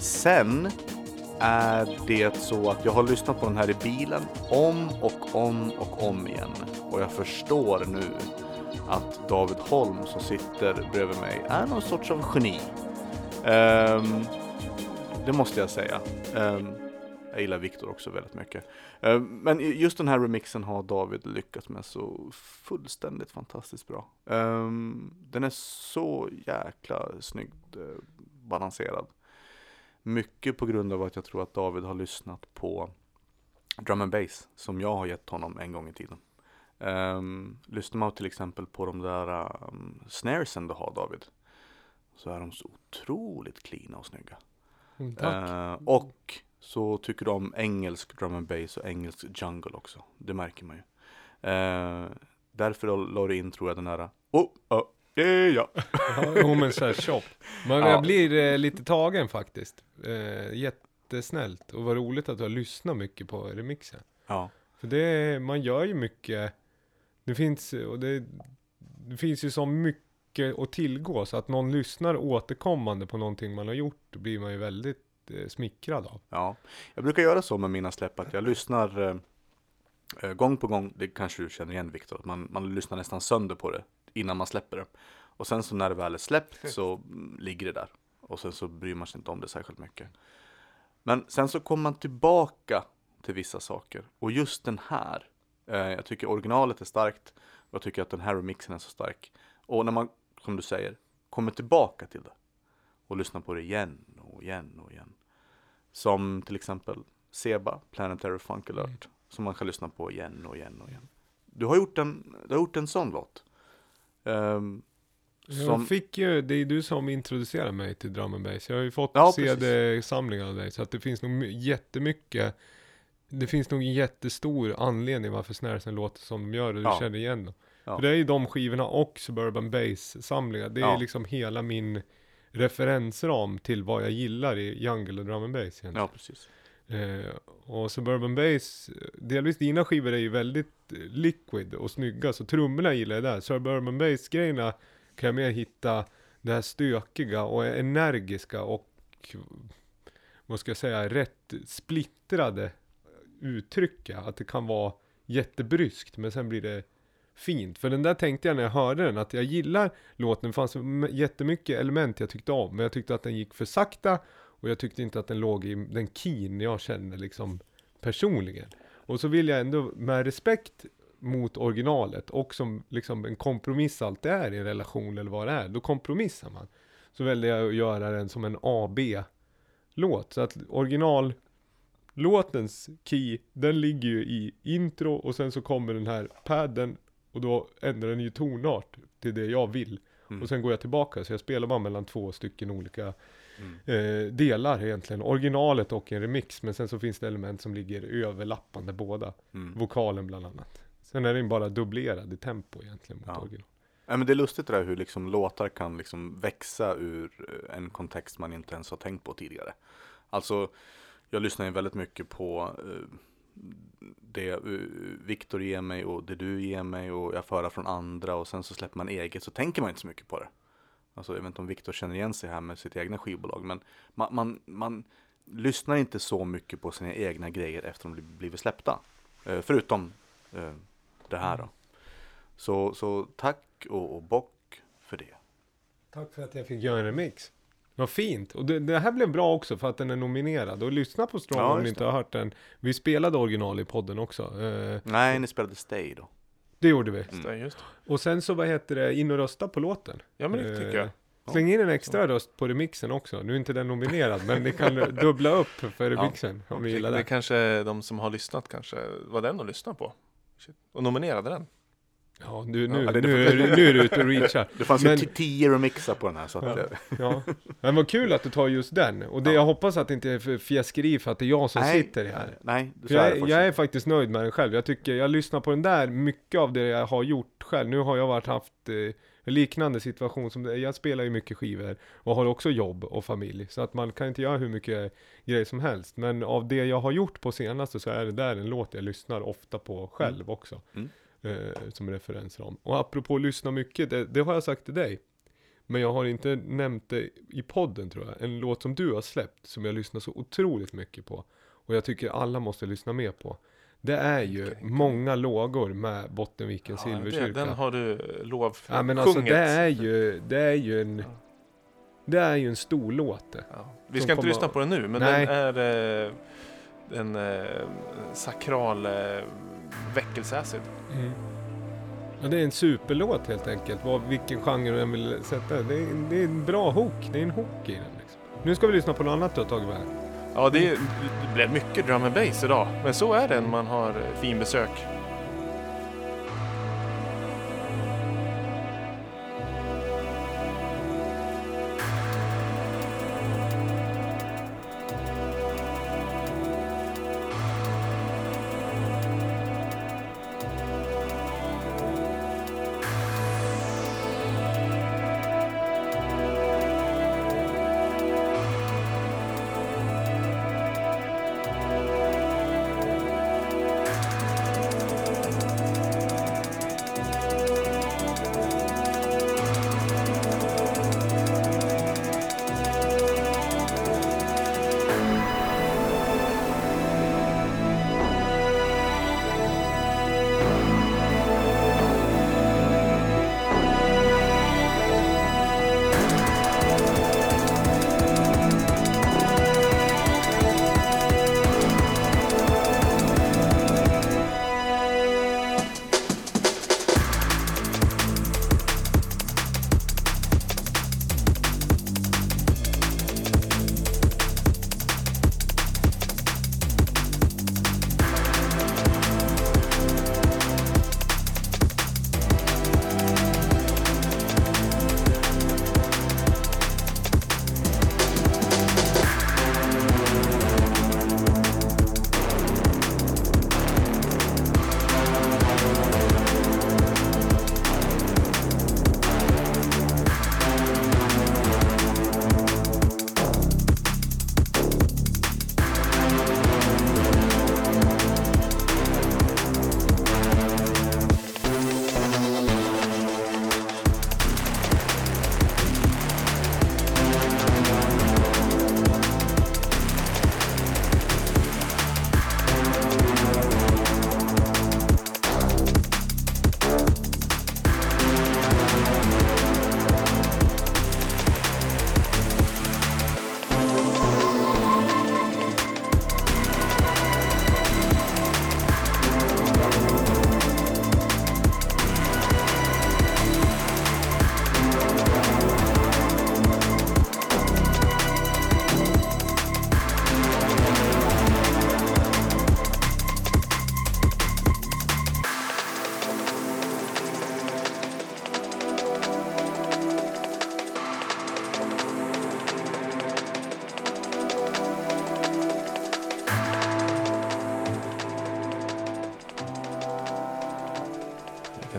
Sen är det så att jag har lyssnat på den här i bilen om och om och om igen. Och jag förstår nu att David Holm som sitter bredvid mig är någon sorts av geni. Um, det måste jag säga. Ehm, jag gillar Viktor också väldigt mycket. Ehm, men just den här remixen har David lyckats med så fullständigt fantastiskt bra. Ehm, den är så jäkla snyggt eh, balanserad. Mycket på grund av att jag tror att David har lyssnat på drum and bass som jag har gett honom en gång i tiden. Um, lyssnar man till exempel på de där um, snaresen du har David så är de så otroligt cleana och snygga. Mm, Tack. Eh, och så tycker du om engelsk drum and bass och engelsk jungle också. Det märker man ju. Eh, därför la du in tror jag den här Oh, oh, yeah, ja. Jo men såhär shop. Man, Ja. Jag blir eh, lite tagen faktiskt. Eh, jättesnällt. Och vad roligt att du har lyssnat mycket på remixen. ja. För det, man gör ju mycket. Det finns, och det, det finns ju så mycket att tillgå. Så att någon lyssnar återkommande på någonting man har gjort. Då blir man ju väldigt eh, smickrad av. Ja, jag brukar göra så med mina släpp att jag lyssnar eh, eh, gång på gång. Det kanske du känner igen Viktor, att man, man lyssnar nästan sönder på det innan man släpper det. Och sen så när det väl är släppt så mm, ligger det där. Och sen så bryr man sig inte om det särskilt mycket. Men sen så kommer man tillbaka till vissa saker. Och just den här, eh, jag tycker originalet är starkt. Och jag tycker att den här remixen är så stark. Och när man, som du säger, kommer tillbaka till det. Och lyssnar på det igen och igen och igen. Som till exempel Seba, Planetary Funk Alert. Som man kan lyssna på igen och igen och igen. Du har gjort en, du har gjort en sån låt. Jag som, fick ju, det är du som introducerade mig till drum and bass. Jag har ju fått Ja. CD-samlingar av dig. Så att det finns nog my- jättemycket. Det finns nog en jättestor anledning varför snaresen låter som de gör och du Ja. känner igen dem. Ja. För det är ju de skivorna och Suburban Bass-samlingar. Det är Ja. liksom hela min referensram till vad jag gillar i jungle och drum and bass egentligen. ja, precis. Eh, och Suburban Bass, delvis dina skivor är ju väldigt eh, liquid och snygga, så trummorna gillar jag där. Suburban Bass-grejerna kan jag mer hitta det här stökiga och energiska och vad ska jag säga, rätt splittrade uttrycka. Att det kan vara jättebryskt men sen blir det fint. För den där tänkte jag när jag hörde den, att jag gillar låten, det fanns jättemycket element jag tyckte om, men jag tyckte att den gick för sakta och jag tyckte inte att den låg i den keyn jag kände liksom personligen. Och så vill jag ändå med respekt mot originalet och som liksom en kompromiss alltid är i en relation eller vad det är, då kompromissar man. Så väljer jag att göra den som en AB-låt. Så att originallåtens key, den ligger ju i intro och sen så kommer den här padden och då ändrar den ju tonart till det jag vill. Mm. Och sen går jag tillbaka, så jag spelar bara mellan två stycken olika Mm. eh, delar egentligen. Originalet och en remix, men sen så finns det element som ligger överlappande båda. Mm. Vokalen bland annat. Sen är den bara dubblerad i tempo egentligen mot Ja. original. Ja, men det är lustigt det där hur liksom låtar kan liksom växa ur eh, en kontext man inte ens har tänkt på tidigare. Alltså, jag lyssnar ju väldigt mycket på eh, det eh, Viktor ger mig och det du ger mig och jag får höra från andra och sen så släpper man eget så tänker man inte så mycket på det. Alltså, jag vet inte om Viktor känner igen sig här med sitt egna skivbolag men man, man, man lyssnar inte så mycket på sina egna grejer efter de blivit släppta. Eh, förutom eh, det här då. Så, så tack och, och bock för det. Tack för att jag fick göra en remix. Vad fint. Och det, det här blev bra också för att den är nominerad. Och lyssna på Strong Ja, om ni inte har hört den. Vi spelade original i podden också. Eh, Nej, ni spelade Stay då. Det gjorde vi. Det, just det. Och sen så, vad heter det, in och rösta på låten. Ja men det tycker jag. Eh, Släng in en extra röst på remixen också. Nu är inte den nominerad, men ni kan dubbla upp för remixen om ni gillar Det den. kanske de som har lyssnat kanske var den att lyssna på. Shit. Och nominerade den. Ja, nu, nu, Ja, det nu, du- nu är du ute och reachar. Det fanns Men- ju tio remixar på den här så att, Ja. Ja, men vad kul att du tar just den. Och det, Ja. jag hoppas att det inte är för fjäskeri för att det är jag som nej, sitter här. Nej, För det jag, faktiskt. jag är faktiskt nöjd med den själv. Jag tycker, jag lyssnar på den där, mycket av det jag har gjort själv. Nu har jag varit haft eh, liknande situation som det. Jag spelar ju mycket skivor och har också jobb och familj. Så att man kan inte göra hur mycket grejer som helst. Men av det jag har gjort på senaste så är det där en låt jag lyssnar ofta på själv också. Mm. Eh, som referenser om. Och apropå lyssna mycket, det, det har jag sagt till dig. Men jag har inte nämnt det i podden tror jag. En låt som du har släppt som jag lyssnar så otroligt mycket på. Och jag tycker alla måste lyssna mer på. Det är ju Okej. många lågor med Bottenvikens Ja, det, silverkyrka. den har du lov Ja men alltså det är ju, det är ju en, Ja. det är ju en stor låt det. Ja. Vi ska inte lyssna på den nu, men Nej. den är eh, en eh, sakral eh, väckelseacid. Ja, det är en superlåt helt enkelt. Vad, vilken genre du än vill sätta. Det är, det är en bra hook. Det är en hook i den. Liksom. Nu ska vi lyssna på något annat du har tagit med. Ja, det, det blev mycket drum and bass idag, men så är det när man har fin besök.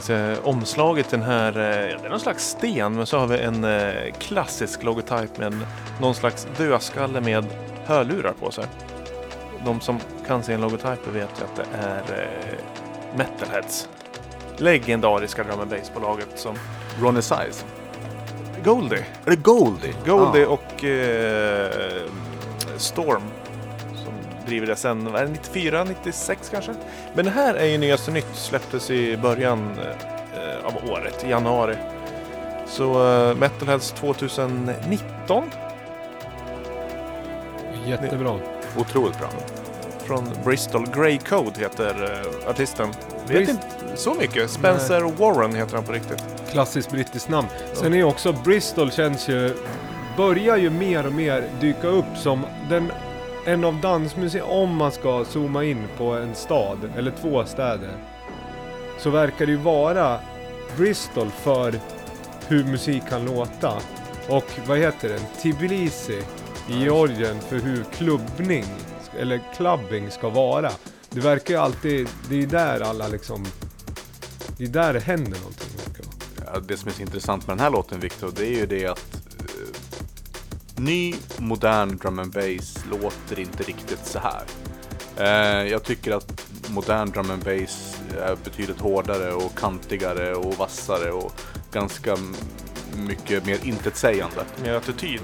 Jag ser omslaget den här, eh, det är någon slags sten, men så har vi en eh, klassisk logotyp med en, någon slags dödskalle med hörlurar på sig. De som kan se en logotyp vet ju att det är eh, Metalheads. Legendariska drum and bass-bolaget som Ronny Size. Goldie. Är det Goldie? Goldie Ah. och eh, Storm. Driver det sen, vad är det, 94, 96 kanske? Men det här är ju nyaste nytt, släpptes i början eh, av året, i januari. Så eh, Metalheads 2019. Jättebra. Otroligt bra. från Bristol. Grey Code heter uh, artisten. Vet Brist- inte så mycket. Spencer Warren heter han på riktigt. Klassiskt brittiskt namn. Sen är ju också Bristol känns ju, börjar ju mer och mer dyka upp som den, en av dansmusik, om man ska zooma in på en stad, eller två städer. Så verkar det ju vara Bristol för hur musik kan låta. Och vad heter den? Tbilisi i Georgien för hur klubbning, eller clubbing ska vara. Det verkar ju alltid, det är ju där alla liksom, det är där det händer någonting. det. Ja, det som är så intressant med den här låten Victor, det är ju det att ny modern drum and bass låter inte riktigt så här. Eh, jag tycker att modern drum and bass är betydligt hårdare och kantigare och vassare och ganska mycket mer intetsägande. Med attityd.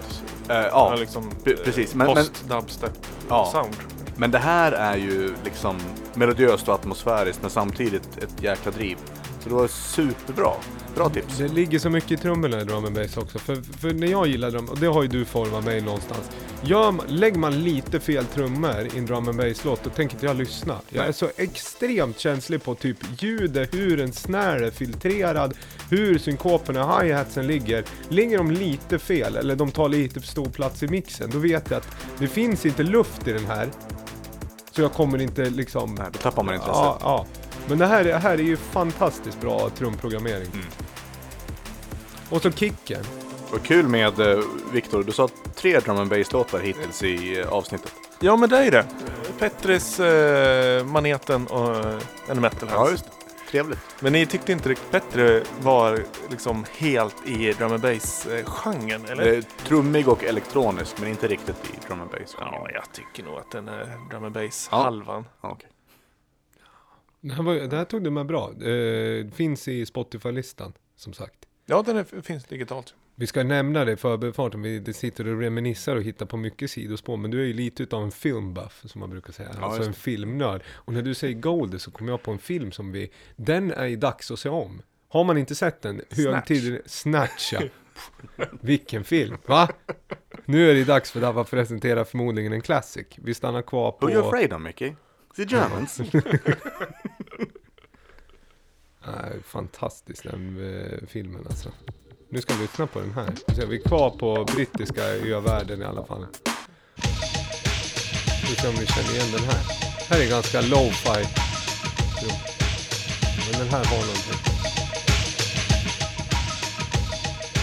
Eh, ja, liksom, pre- precis. Men- men- Post-dubstep Ja. sound. men det här är ju liksom melodiöst och atmosfäriskt men samtidigt ett jäkla driv. Så det var superbra. Bra tips. Det ligger så mycket i trummorna i drum and bass också. För, för när jag gillar drum, och det har ju du format mig någonstans. Gör, lägger man lite fel trummor i en drum and bass-låt, då tänker inte jag lyssna. Jag är så extremt känslig på typ ljudet, hur en snare är filtrerad, hur synkoperna och hi-hatsen ligger. Ligger de lite fel, eller de tar lite för stor plats i mixen, då vet jag att det finns inte luft i den här. Så jag kommer inte liksom... Nej, då tappar man intresset. Ja, ja. Men det här, är- här är ju fantastiskt bra trumprogrammering. Mm. Och så kicken. Och kul med eh, Victor, du sa tre drum and bass låtar hittills i eh, avsnittet. Ja men det är det. Petris, eh, Maneten och eh, en metal Ja, just det. Trevligt. Men ni tyckte inte riktigt Petri var liksom helt i drum and bass eh, genren eller? Det är trummig och elektronisk, men inte riktigt i drum and bass. Ja, jag tycker nog att den är drum and bass Ja. halvan. Ja, okej. Det här, var, det här tog du med bra. Eh, finns i Spotify-listan, som sagt. Ja, den är, finns digitalt. Vi ska nämna det i förbifarten, vi sitter och reminissar och hittar på mycket sidospår, men du är ju lite utav en filmbuff, som man brukar säga. Ja, alltså en filmnörd. Och när du säger Gold så kommer jag på en film som vi, den är ju dags att se om. Har man inte sett den, högtid, Snatch, ja. Vilken film, va? Nu är det dags för Dabba att presentera förmodligen en classic. Vi stannar kvar på... Who you afraid of Mickey? The Germans? Nej, fantastisk den eh, filmen alltså. Nu ska vi lyssna på den här. Så vi är kvar på brittiska övärlden i alla fall. Vi se om vi känner igen den här. Här är ganska low-fi. Jo. Men den här var någonting.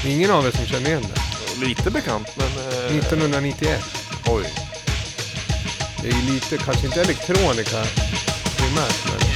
Ingen av er som känner igen den? Lite bekant, men... Eh, 1991. Oj. Det är ju lite, kanske inte elektronika primärt, men...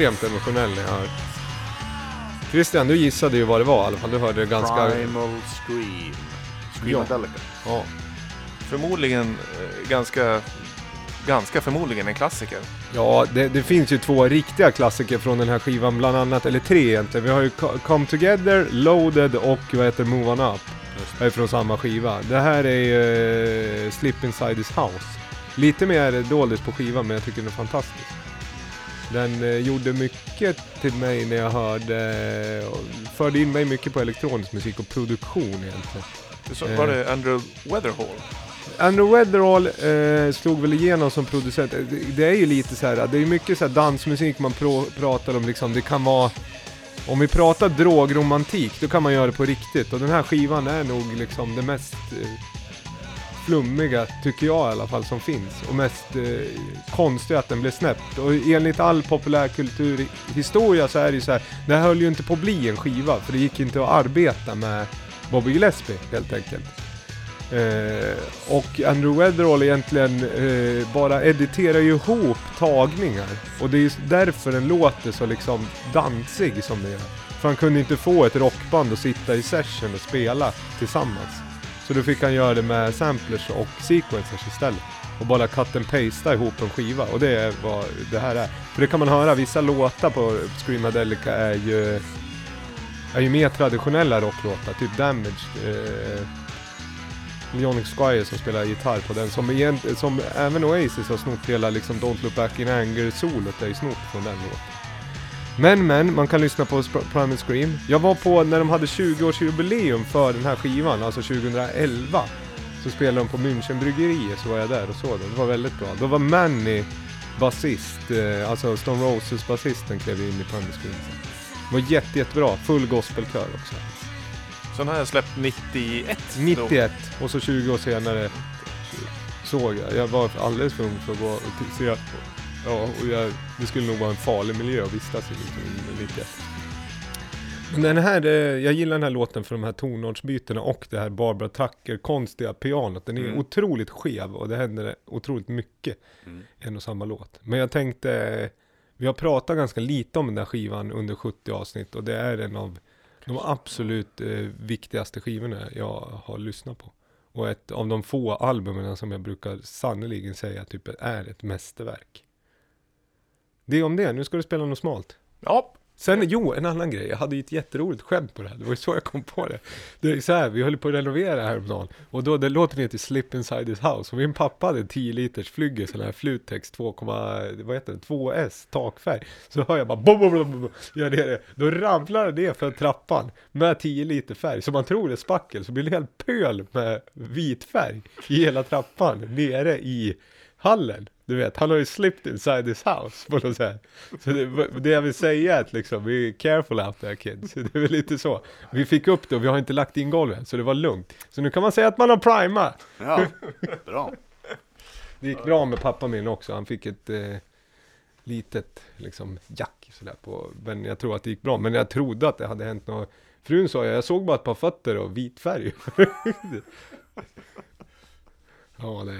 extremt emotionell när jag hör. Christian, du gissade ju vad det var i alla fall. Du hörde det ganska... Primal Scream. Screamadelica. Ja. Förmodligen eh, ganska, ganska förmodligen en klassiker. Ja, det, det finns ju två riktiga klassiker från den här skivan bland annat, eller tre egentligen. Vi har ju Co- Come Together, Loaded och vad heter Move On Up. Det är från samma skiva. Det här är ju eh, Slip Inside His House. Lite mer doldis på skivan men jag tycker den är fantastisk. Den eh, gjorde mycket till mig när jag hörde, och förde in mig mycket på elektronisk musik och produktion egentligen. Så Eh. var det Andrew Weatherhall? Andrew Weatherall eh, slog väl igenom som producent. Det, det är ju lite så här, det är mycket så här dansmusik man pratar om liksom. Det kan vara, om vi pratar drogromantik, då kan man göra det på riktigt. Och den här skivan är nog liksom det mest eh, flummiga, tycker jag i alla fall, som finns. Och mest eh, konstiga att den blev snäppt. Och enligt all populärkulturhistoria så är det ju så här, det här höll ju inte på att bli en skiva, för det gick inte att arbeta med Bobby Gillespie helt enkelt. Eh, och Andrew Weatherall egentligen eh, bara editerar ju ihop tagningar. Och det är ju därför den låter så liksom dansig som den gör. För han kunde inte få ett rockband att sitta i session och spela tillsammans. Så då fick han göra det med samplers och sequencers istället. Och bara cut and pasta ihop en skiva. Och det är vad det här är. För det kan man höra, vissa låtar på Screamadelica är ju, är ju mer traditionella rocklåtar. Typ Damaged. Eh, Leonic Squire som spelar gitarr på den. Som, egent, som även Oasis har snott hela liksom Don't Look Back In Anger-solot är ju snott från den låten. Men men, man kan lyssna på Primal Scream. Jag var på när de hade 20-årsjubileum för den här skivan, alltså 2011. Så spelade de på Münchenbryggeriet, så var jag där och såg den. Det var väldigt bra. Då var Manny basist, eh, alltså Stone Roses basisten klev in i Primal Scream. Det var jätte, jättebra, full gospelkör också. Så den här är släppt 91. då. 91 och så 20 år senare såg jag. Jag var alldeles för ung för att gå och se. Ja, och jag, det skulle nog vara en farlig miljö att vistas i liksom, i 91. Men den här, jag gillar den här låten för de här tonartsbytena och det här Barbara Tucker konstiga pianot. Den är Mm. otroligt skev och det händer otroligt mycket Mm. en och samma låt. Men jag tänkte, vi har pratat ganska lite om den där skivan under 70 avsnitt och det är en av de absolut eh, viktigaste skivorna jag har lyssnat på. Och ett av de få albumen som jag brukar sannoliken säga typ är ett mästerverk. Det är om det, nu ska du spela något smalt. Ja, Sen, jo, en annan grej. Jag hade ju ett jätteroligt skämt på det här. Det var ju så jag kom på det. Det är så här, vi höll på att renovera häromdagen. Och då, det låten heter Slip Inside His House. Och min pappa hade en 10 liters flygge, sån här Flutex 2, vad heter det, 2S, takfärg. Så hör jag bara bom, bom, bom, bom, gör det, det. Då ramlar det för trappan med 10 liter färg. Så man tror det är spackel, så blir det helt pöl med vit färg i hela trappan nere i hallen. Du vet, han har ju slipped inside his house på något sätt. Så det, det jag vill säga är att liksom, be careful out there kids. Det är väl lite så. Vi fick upp det och vi har inte lagt in golvet, så det var lugnt. Så nu kan man säga att man har primat. Ja, bra. Det gick bra med pappa min också. Han fick ett eh, litet liksom jack sådär på. Men jag tror att det gick bra. Men jag trodde att det hade hänt något. Frun sa jag, jag såg bara ett par fötter och vit färg. ja, det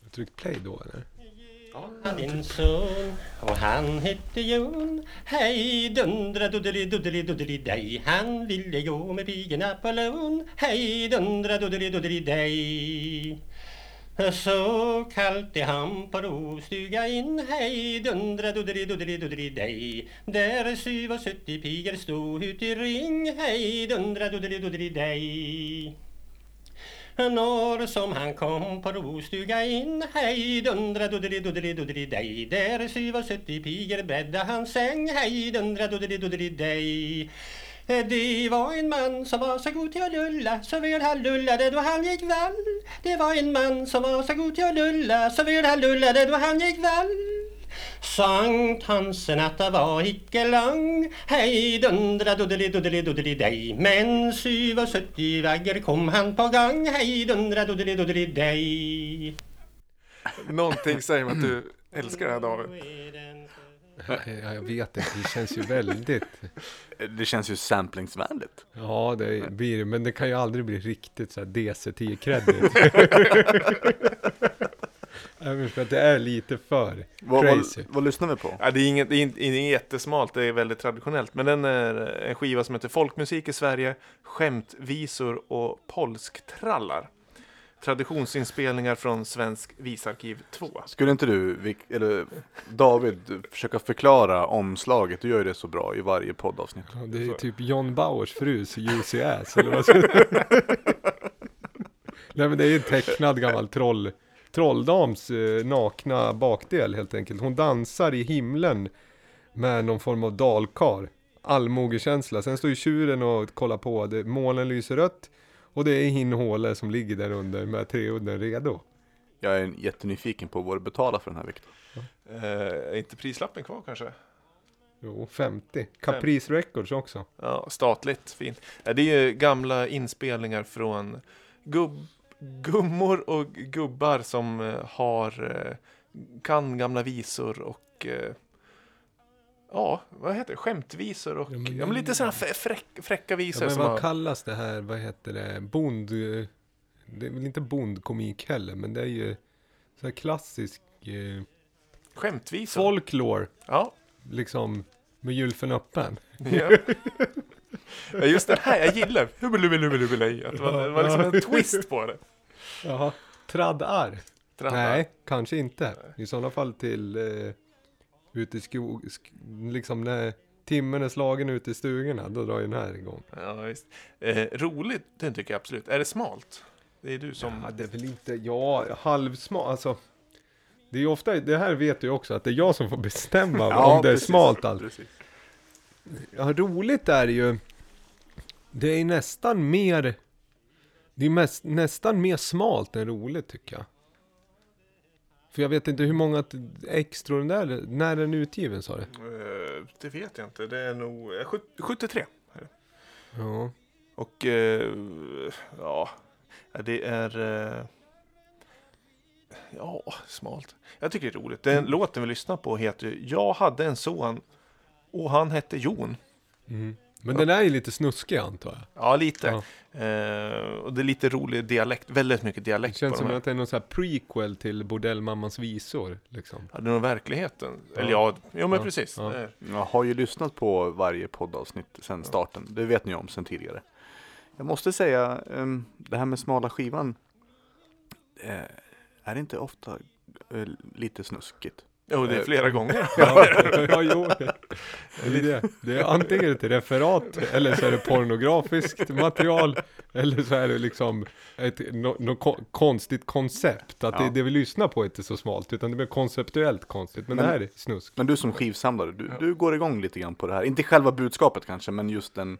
Har du tryckt play då eller? hade din son och han hette Jon. Hej dundra duddeli duddeli duddeli dej Han ville gå med pigorna på lån. Hej dundra duddeli duddeli dej så kallt han på stuga in Hej dundra duddeli duddeli duddeli dej. Där syv och sjuttio pigor stod ut i ring Hej dundra duddeli duddeli dej. Norr som han kom på rostuga in Hej dundra duddeli duddeli duddeli dej. Där syv och sjuttio pigor bädda hans säng Hej dundra duddeli duddeli dej. Eh, det var en man som var så god till att lulla så väl han lullade då han gick vall. Det var en man som var så god till att lulla så väl han lullade då han gick vall. Sankt Hansenatta var icke lång Hej dundra dudeli dudeli dudeli dej Men syv och sjuttio vagger kom han på gång Hej dundra dudeli dudeli dej någonting säger mig att du älskar det här David. Ja, jag vet inte, det känns ju väldigt... Det känns ju samplingsvänligt. Ja, det blir det, men det kan ju aldrig bli riktigt så här DC10 credit. Även för att det är lite för Vad, crazy. vad, vad lyssnar vi på? Ja, det är inget, det är inte det är jättesmalt, det är väldigt traditionellt. Men den är en skiva som heter Folkmusik i Sverige, skämtvisor och polsktrallar. Traditionsinspelningar från Svensk visarkiv 2. Skulle inte du, Vic- eller David, försöka förklara omslaget? Du gör ju det så bra i varje poddavsnitt. Ja, det är typ John Bauers frus Juicy Ass, eller vad ska jag Nej men det är ju en tecknad gammal troll, trolldams eh, nakna bakdel helt enkelt. Hon dansar i himlen med någon form av dalkar. Allmogekänsla. Sen står ju tjuren och kollar på. Det, månen lyser rött. Och det är Hin Håle som ligger där under med treudden redo. Jag är jättenyfiken på vad du betalar för den här Viktor. Eh, är inte prislappen kvar kanske? Jo, 50. Caprice Records också. Ja, statligt, fint. Det är ju gamla inspelningar från gubb, gummor och gubbar som eh, har, eh, kan gamla visor och eh, Ja, vad heter det? Skämtvisor och Ja, ja, men- men, lite sådana frä, fräck, fräcka Ja, visor men som vad har, kallas det här, vad heter det, bond... eh, Det är väl inte bondkomik heller, men det är ju så här klassisk eh, Skämtvisor. folklore, Ja, liksom med gylfen öppen. ja. Ja, just det här, jag gillar Hubbelubbelubbelubbelej, att det var, det var liksom en twist på det. Jaha. Traddar? Tradda. Nej, kanske inte. I sådana fall till eh, ute i skog, sk liksom när timmen är slagen ute i stugorna, då drar ju den här igång. Ja, visst. Eh, roligt, det tycker jag absolut. Är det smalt? Det är du som... Ja, det är väl inte, ja, halvsmalt, alltså. Det är ofta, det här vet du ju också, att det är jag som får bestämma om det är precis, smalt allt. precis. Ja, roligt är ju. Det är nästan mer, det är mest, nästan mer smalt än roligt tycker jag. För jag vet inte hur många extra den där, när är den utgiven sa du? Eh, det vet jag inte. Det är nog eh, sjut- 73. Ja. Och eh, ja, det är... Eh, ja, smalt. Jag tycker det är roligt. Den låten vi lyssnar på heter Jag hade en son och han hette Jon. Mm. Men den är ju lite snuskig antar jag. Ja, lite. Ja. Eh, och det är lite rolig dialekt. Väldigt mycket Det dialekt känns på som de här. att det är någon sån här prequel till Bordellmammans visor. Liksom. Ja, det är nog verkligheten. Ja. Eller ja, jo men Ja, precis. ja. Det är- Jag har ju lyssnat på varje poddavsnitt sedan starten. Det vet ni om sedan tidigare. Jag måste säga, em, det här med smala skivan. eh, är det inte ofta eh, lite snuskigt? Jo, det är Eh, flera gånger. Ja, ja jo. Det är, det. det är antingen ett referat, eller så är det pornografiskt material, eller så är det liksom ett no, no, ko- konstigt koncept. Att Ja. det, det vi lyssnar på är inte så smalt, utan det blir konceptuellt konstigt. Men, Men- det här är snusk. Men du som skivsamlare, du, du går igång lite grann på det här. Inte själva budskapet kanske, men just den,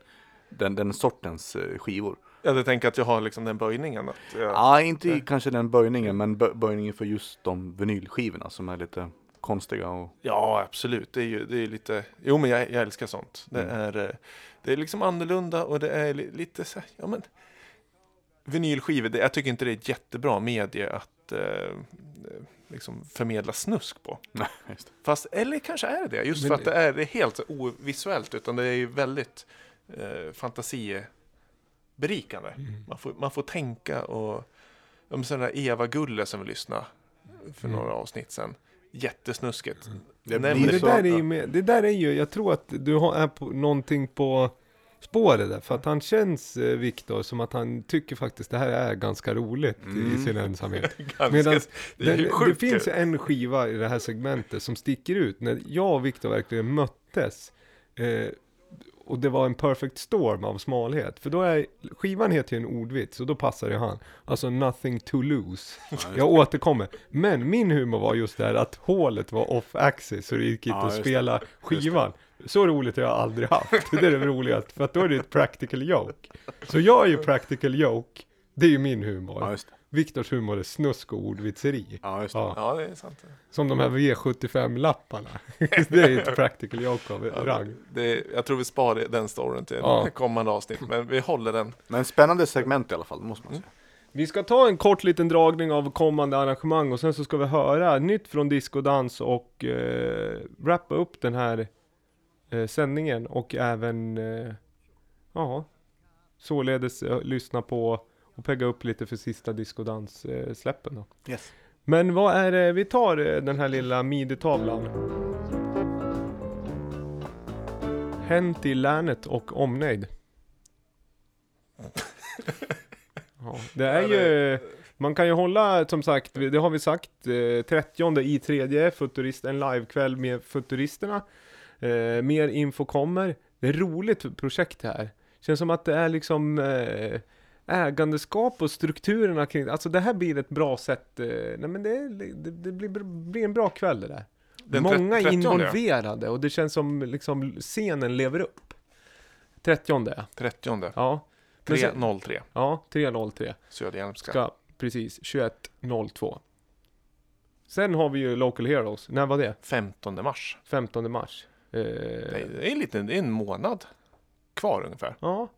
den, den sortens eh, skivor. Jag tänker att jag har liksom den böjningen. Att jag, Ja, inte i kanske den böjningen, men bö- böjningen för just de vinylskivorna som är lite konstiga och Ja, absolut. Det är ju det är lite... Jo, men jag, jag älskar sånt. Det, Mm. är, eh, det är liksom annorlunda och det är li, lite så här, ja men... Vinylskivor, det, jag tycker inte det är ett jättebra medie att eh, liksom förmedla snusk på. Nej. Fast, eller kanske är det just Men för att det- är, det är helt ovisuellt, utan det är ju väldigt eh, fantasiberikande. Mm. Man, får, man får tänka och... Om sådana där Eva-Gulle som vi lyssnade för Mm. några avsnitt sedan. Jättesnuskigt. Det Nej, det så- där är ju med, det där är ju, jag tror att du har, är på någonting på spåret där. För att han känns, eh, Viktor, som att han tycker faktiskt det här är ganska roligt i Mm. sin ensamhet. Ganska, Medans det är det, finns en skiva i det här segmentet som sticker ut. När jag och Viktor verkligen möttes. Eh, och det var en perfect storm av smalhet. För då är, skivan heter ju en ordvits och då passar det han. Alltså nothing to lose. Jag återkommer. Men min humor var just det här att hålet var off-axis så det gick inte Ja, att just det. spela skivan. Så roligt har jag aldrig haft. Det är det roligaste. För att då är det ett practical joke. Så jag är ju practical joke. Det är ju min humor. Ja. Viktors humor är snusk och ordvitseri. Ja, just det. Ja. Ja, det är sant. Som de här V75-lapparna. det är ju ett practical joke av Ja, rang. det, jag tror vi sparar den storyn till Ja. kommande avsnitt, men vi håller den. Men spännande segment i alla fall, det måste man säga. Vi ska ta en kort liten dragning av kommande arrangemang och sen så ska vi höra nytt från Disco Dans och eh, wrappa upp den här eh, sändningen och även, eh, ja, således eh, lyssna på och pegga upp lite för sista Disco Dans eh, släppen då. Yes. Men vad är det, vi tar eh, den här lilla midi-tavlan. Hänt i länet och omnejd. Ja, det är ju, man kan ju hålla som sagt, det har vi sagt, eh, 30 i tredje, futurist, en livekväll med futuristerna. Eh, mer info kommer. Det är roligt projekt det här. Känns som att det är liksom eh, ägandeskap och strukturerna kring, alltså det här blir ett bra sätt, eh, nej men det, det, det blir, blir en bra kväll det där. Den Många 30, involverade och det känns som liksom scenen lever upp. 30 ja. 30. Ja. Men sen- 303. Ja, 303. Söderhjälmska. Ska, precis, 21.02. Sen har vi ju Local Heroes. När var det? 15 mars. 15 mars. Eh, Det är, det är en liten, det är en månad kvar ungefär. Ja.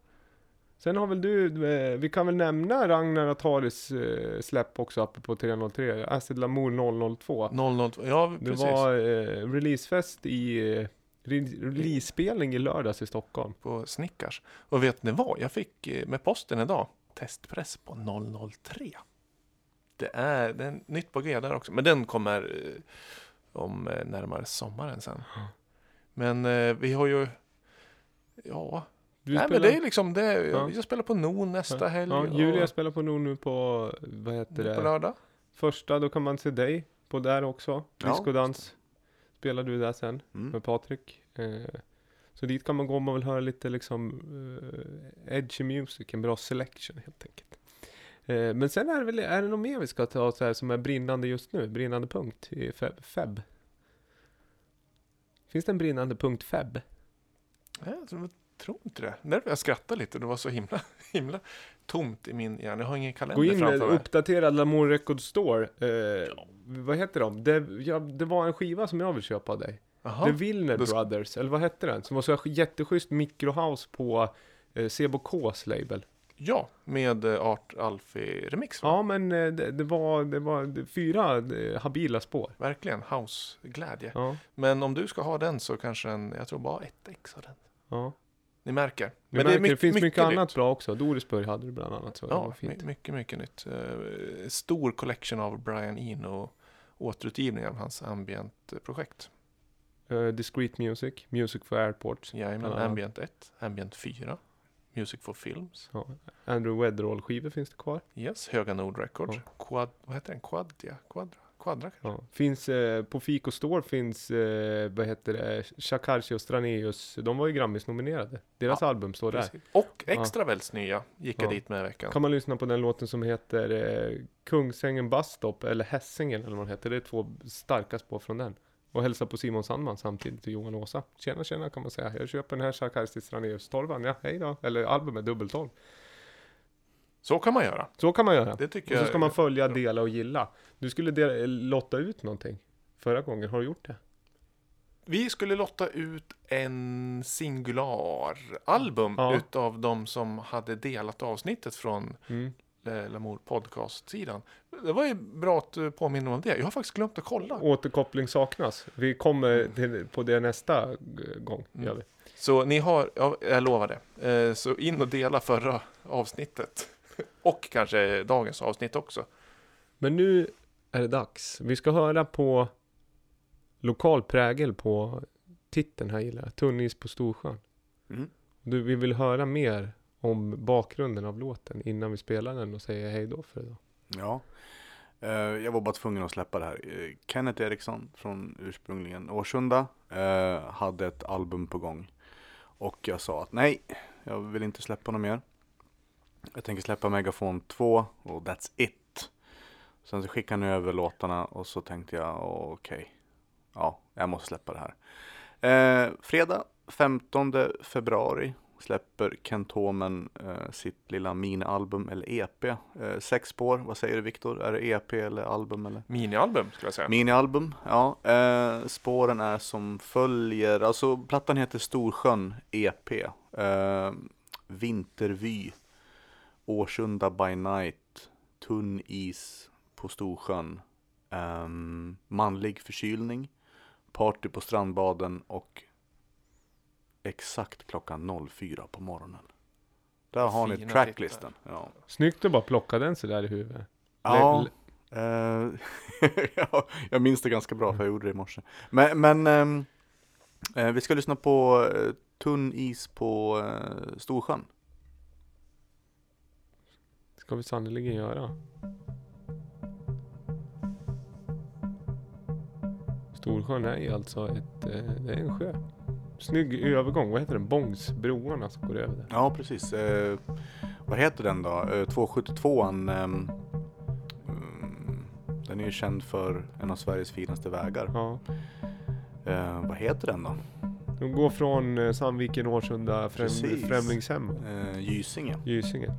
Sen har väl du, eh, vi kan väl nämna Ragnar Ataris eh, släpp också uppe på 303. Acid Lamour 002. 00, ja Det precis. var eh, releasefest i eh, re- releasespelning i lördags i Stockholm. På Snickars. Och vet ni vad? Jag fick eh, med posten idag testpress på 003. Det är, det är nytt på G där också. Men den kommer om närmare sommaren sen. Men eh, vi har ju... Ja, Du Nej, men spelar- det är liksom det. Ja. Jag spelar på Non nästa helg. Ja, och Julia spelar på nog nu på, vad heter på det? lördag. Första, då kan man se dig på där också. Ja. Discodans spelar du där sen Mm. med Patrik. Eh, så dit kan man gå om man vill höra lite liksom eh, edgy music, en bra selection helt enkelt. Eh, men sen är det väl, är det något mer vi ska ta så här som är brinnande just nu? Brinnande punkt i Feb? Feb? Finns det en brinnande punkt Feb? Ja, jag tror- jag tror inte det. Därför jag skrattade lite. Det var så himla, himla tomt i min hjärna. Jag har ingen kalender Gå in med framför mig. uppdaterad Lamour Record Store. Eh, Vad heter de? Det, ja, det var en skiva som jag vill köpa av dig. Jaha. The Wilner sk- Brothers, eller vad hette den? Som var så jätteschysst microhouse på eh, CBKs label. Ja, med eh, Art Alfie remix. va? Ja, men eh, det, det var, det var det, fyra eh, habila spår. Verkligen house-glädje. Ja, Men om du ska ha den så kanske en, jag tror bara ett ex av den. ja. Ni märker. Men Men det, det finns mycket, mycket annat nytt. bra också. Dorisburg hade du bland annat. Så Ja, fint. my- mycket, mycket nytt. Eh, stor collection av Brian Eno återutgivning av hans ambient-projekt. Eh, Discreet Music, Music for Airports. Jajamän, Ja. Ambient 1, Ambient 4, Music for Films, Ja. Andrew Weatherall-skivor finns det kvar. yes, Höga Nord Records, Quad, vad heter den? Quadia? Quadra? Quadra kanske? Ja. Finns, eh, på Fico Store finns, eh, vad heter det, Chakarchi och Straneus. De var ju Grammis-nominerade. Deras album står där. Och Extra Välds nya gick jag Ja. dit med i veckan. kan man lyssna på den låten som heter eh, Kungsängen Busstop eller Hässingen eller vad den heter. Det är två starka spår från den. Och hälsa på Simon Sandman samtidigt till Johan Åsa. Tjena tjena kan man säga. Jag köper den här Sarkastis Straneus 12 Ja hej då. Eller albumet dubbel 12. Så kan man göra. Så kan man göra. Det tycker Och så jag. ska man följa, dela och gilla. Du skulle dela, lotta ut någonting. Förra gången, har du gjort det? Vi skulle lotta ut en singular album Ja. utav de som hade delat avsnittet från Mm. eh, Lamour podcast-sidan. Det var ju bra att du påminner om det. Jag har faktiskt glömt att kolla. Återkoppling saknas. Vi kommer till, på det nästa eh, gång. Mm. Så ni har, ja, jag lovar det. Eh, så in och dela förra avsnittet. Och kanske dagens avsnitt också. Men nu är det dags. Vi ska höra på lokal prägel på titeln här gillar jag. Tunnis på Storsjön. Mm. Du, vi vill höra mer om bakgrunden av låten innan vi spelar den och säger hej då för idag. Ja. Eh, jag var bara tvungen att släppa det här. Eh, Kenneth Eriksson från ursprungligen Årsunda eh, hade ett album på gång. Och jag sa att nej, jag vill inte släppa något mer. Jag tänker släppa Megafon 2 och that's it. Sen så skickade han över låtarna och så tänkte jag okej, ja, jag måste släppa det här. Eh, fredag 15 februari släpper Kent Homen eh, sitt lilla minialbum eller EP. Eh, sex spår, vad säger du Viktor? Är det EP eller album eller? Minialbum skulle jag säga. Minialbum, ja. Eh, spåren är som följer, alltså plattan heter Storsjön EP. Eh, Vintervy, Årsunda by night, tunn is på Storsjön. Ehm, manlig förkylning, party på strandbaden och exakt klockan 04 på morgonen. Där har ni Fina tracklisten. Ja. Snyggt att bara plocka den sådär i huvudet. Ja, eh, ja, jag minns det ganska bra för jag gjorde det i morse. Men, men ehm, eh, vi ska lyssna på eh, Tunn is på eh, Storsjön. Ska vi sannerligen göra. Storsjön är ju alltså ett, eh, det är en sjö. Snygg övergång, vad heter den? Bångsbroarna som går över där. Ja, precis. Eh, vad heter den då? Eh, 272an. ehm, mm, den är ju känd för en av Sveriges finaste vägar. Ja. Eh, vad heter den då? De går från eh, Sandviken, Årsunda, främ, Precis. Främlingshem, Eh, Gysinge. Gysinge.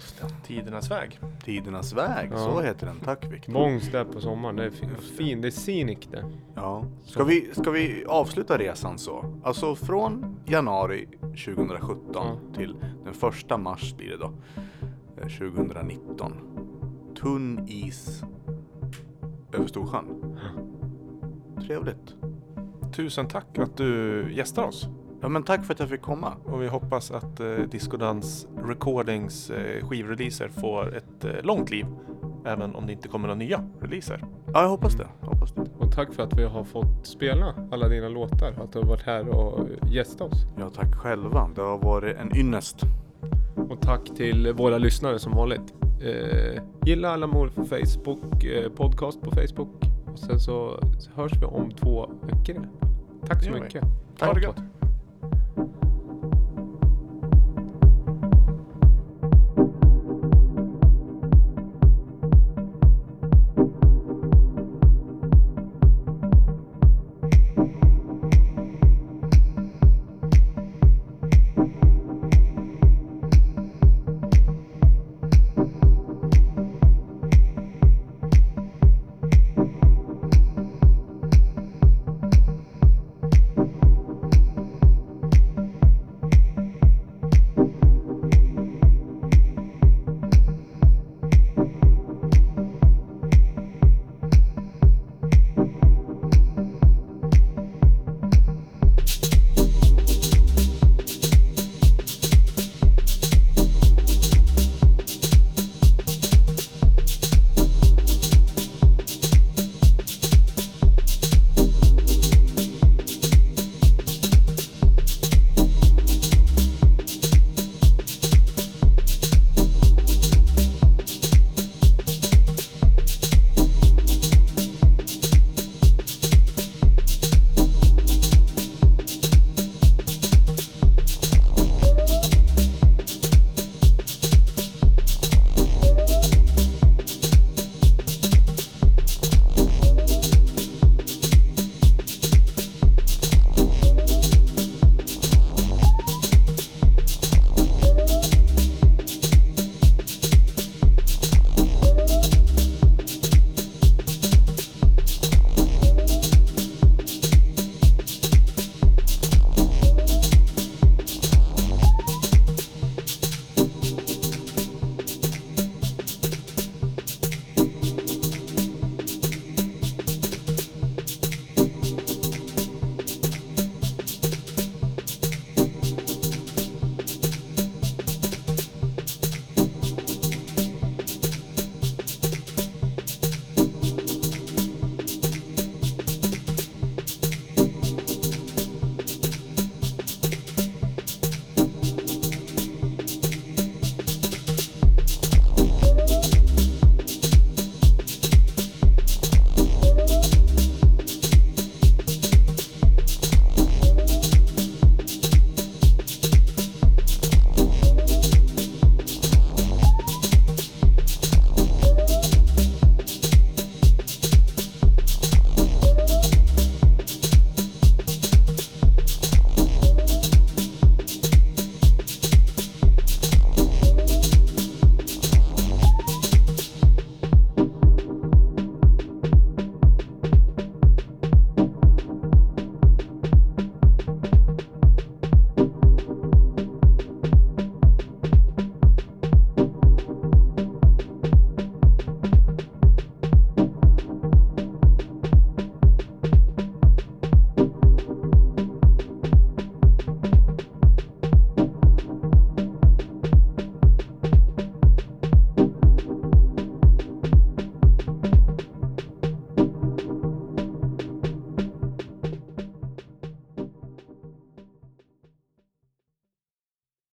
Just det. Tidernas väg. Tidernas väg, Ja. så heter den. Tack Viktor. Bångs där på sommaren, det är fi- fin, det är scenic det. Ja. Ska, vi, ska vi avsluta resan så? Alltså från januari 2017 Ja. till den första mars blir det då. eh, 2019. Tunn is över Storsjön. Trevligt. Tusen tack att du gästar oss. Ja men tack för att jag fick komma. Och vi hoppas att eh, Discodans Recordings eh, skivreleaser får ett eh, långt liv. Även om det inte kommer några nya releaser. Ja jag hoppas det. Jag hoppas det. Och tack för att vi har fått spela alla dina låtar, att du har varit här och gästat oss. Ja tack själva. Det har varit en ynnest. Och tack till våra lyssnare som vanligt. Eh, gilla alla mål på Facebook, eh, podcast på Facebook. Och sen så hörs vi om två veckor. Tack så mycket. Ha det Tack. gött.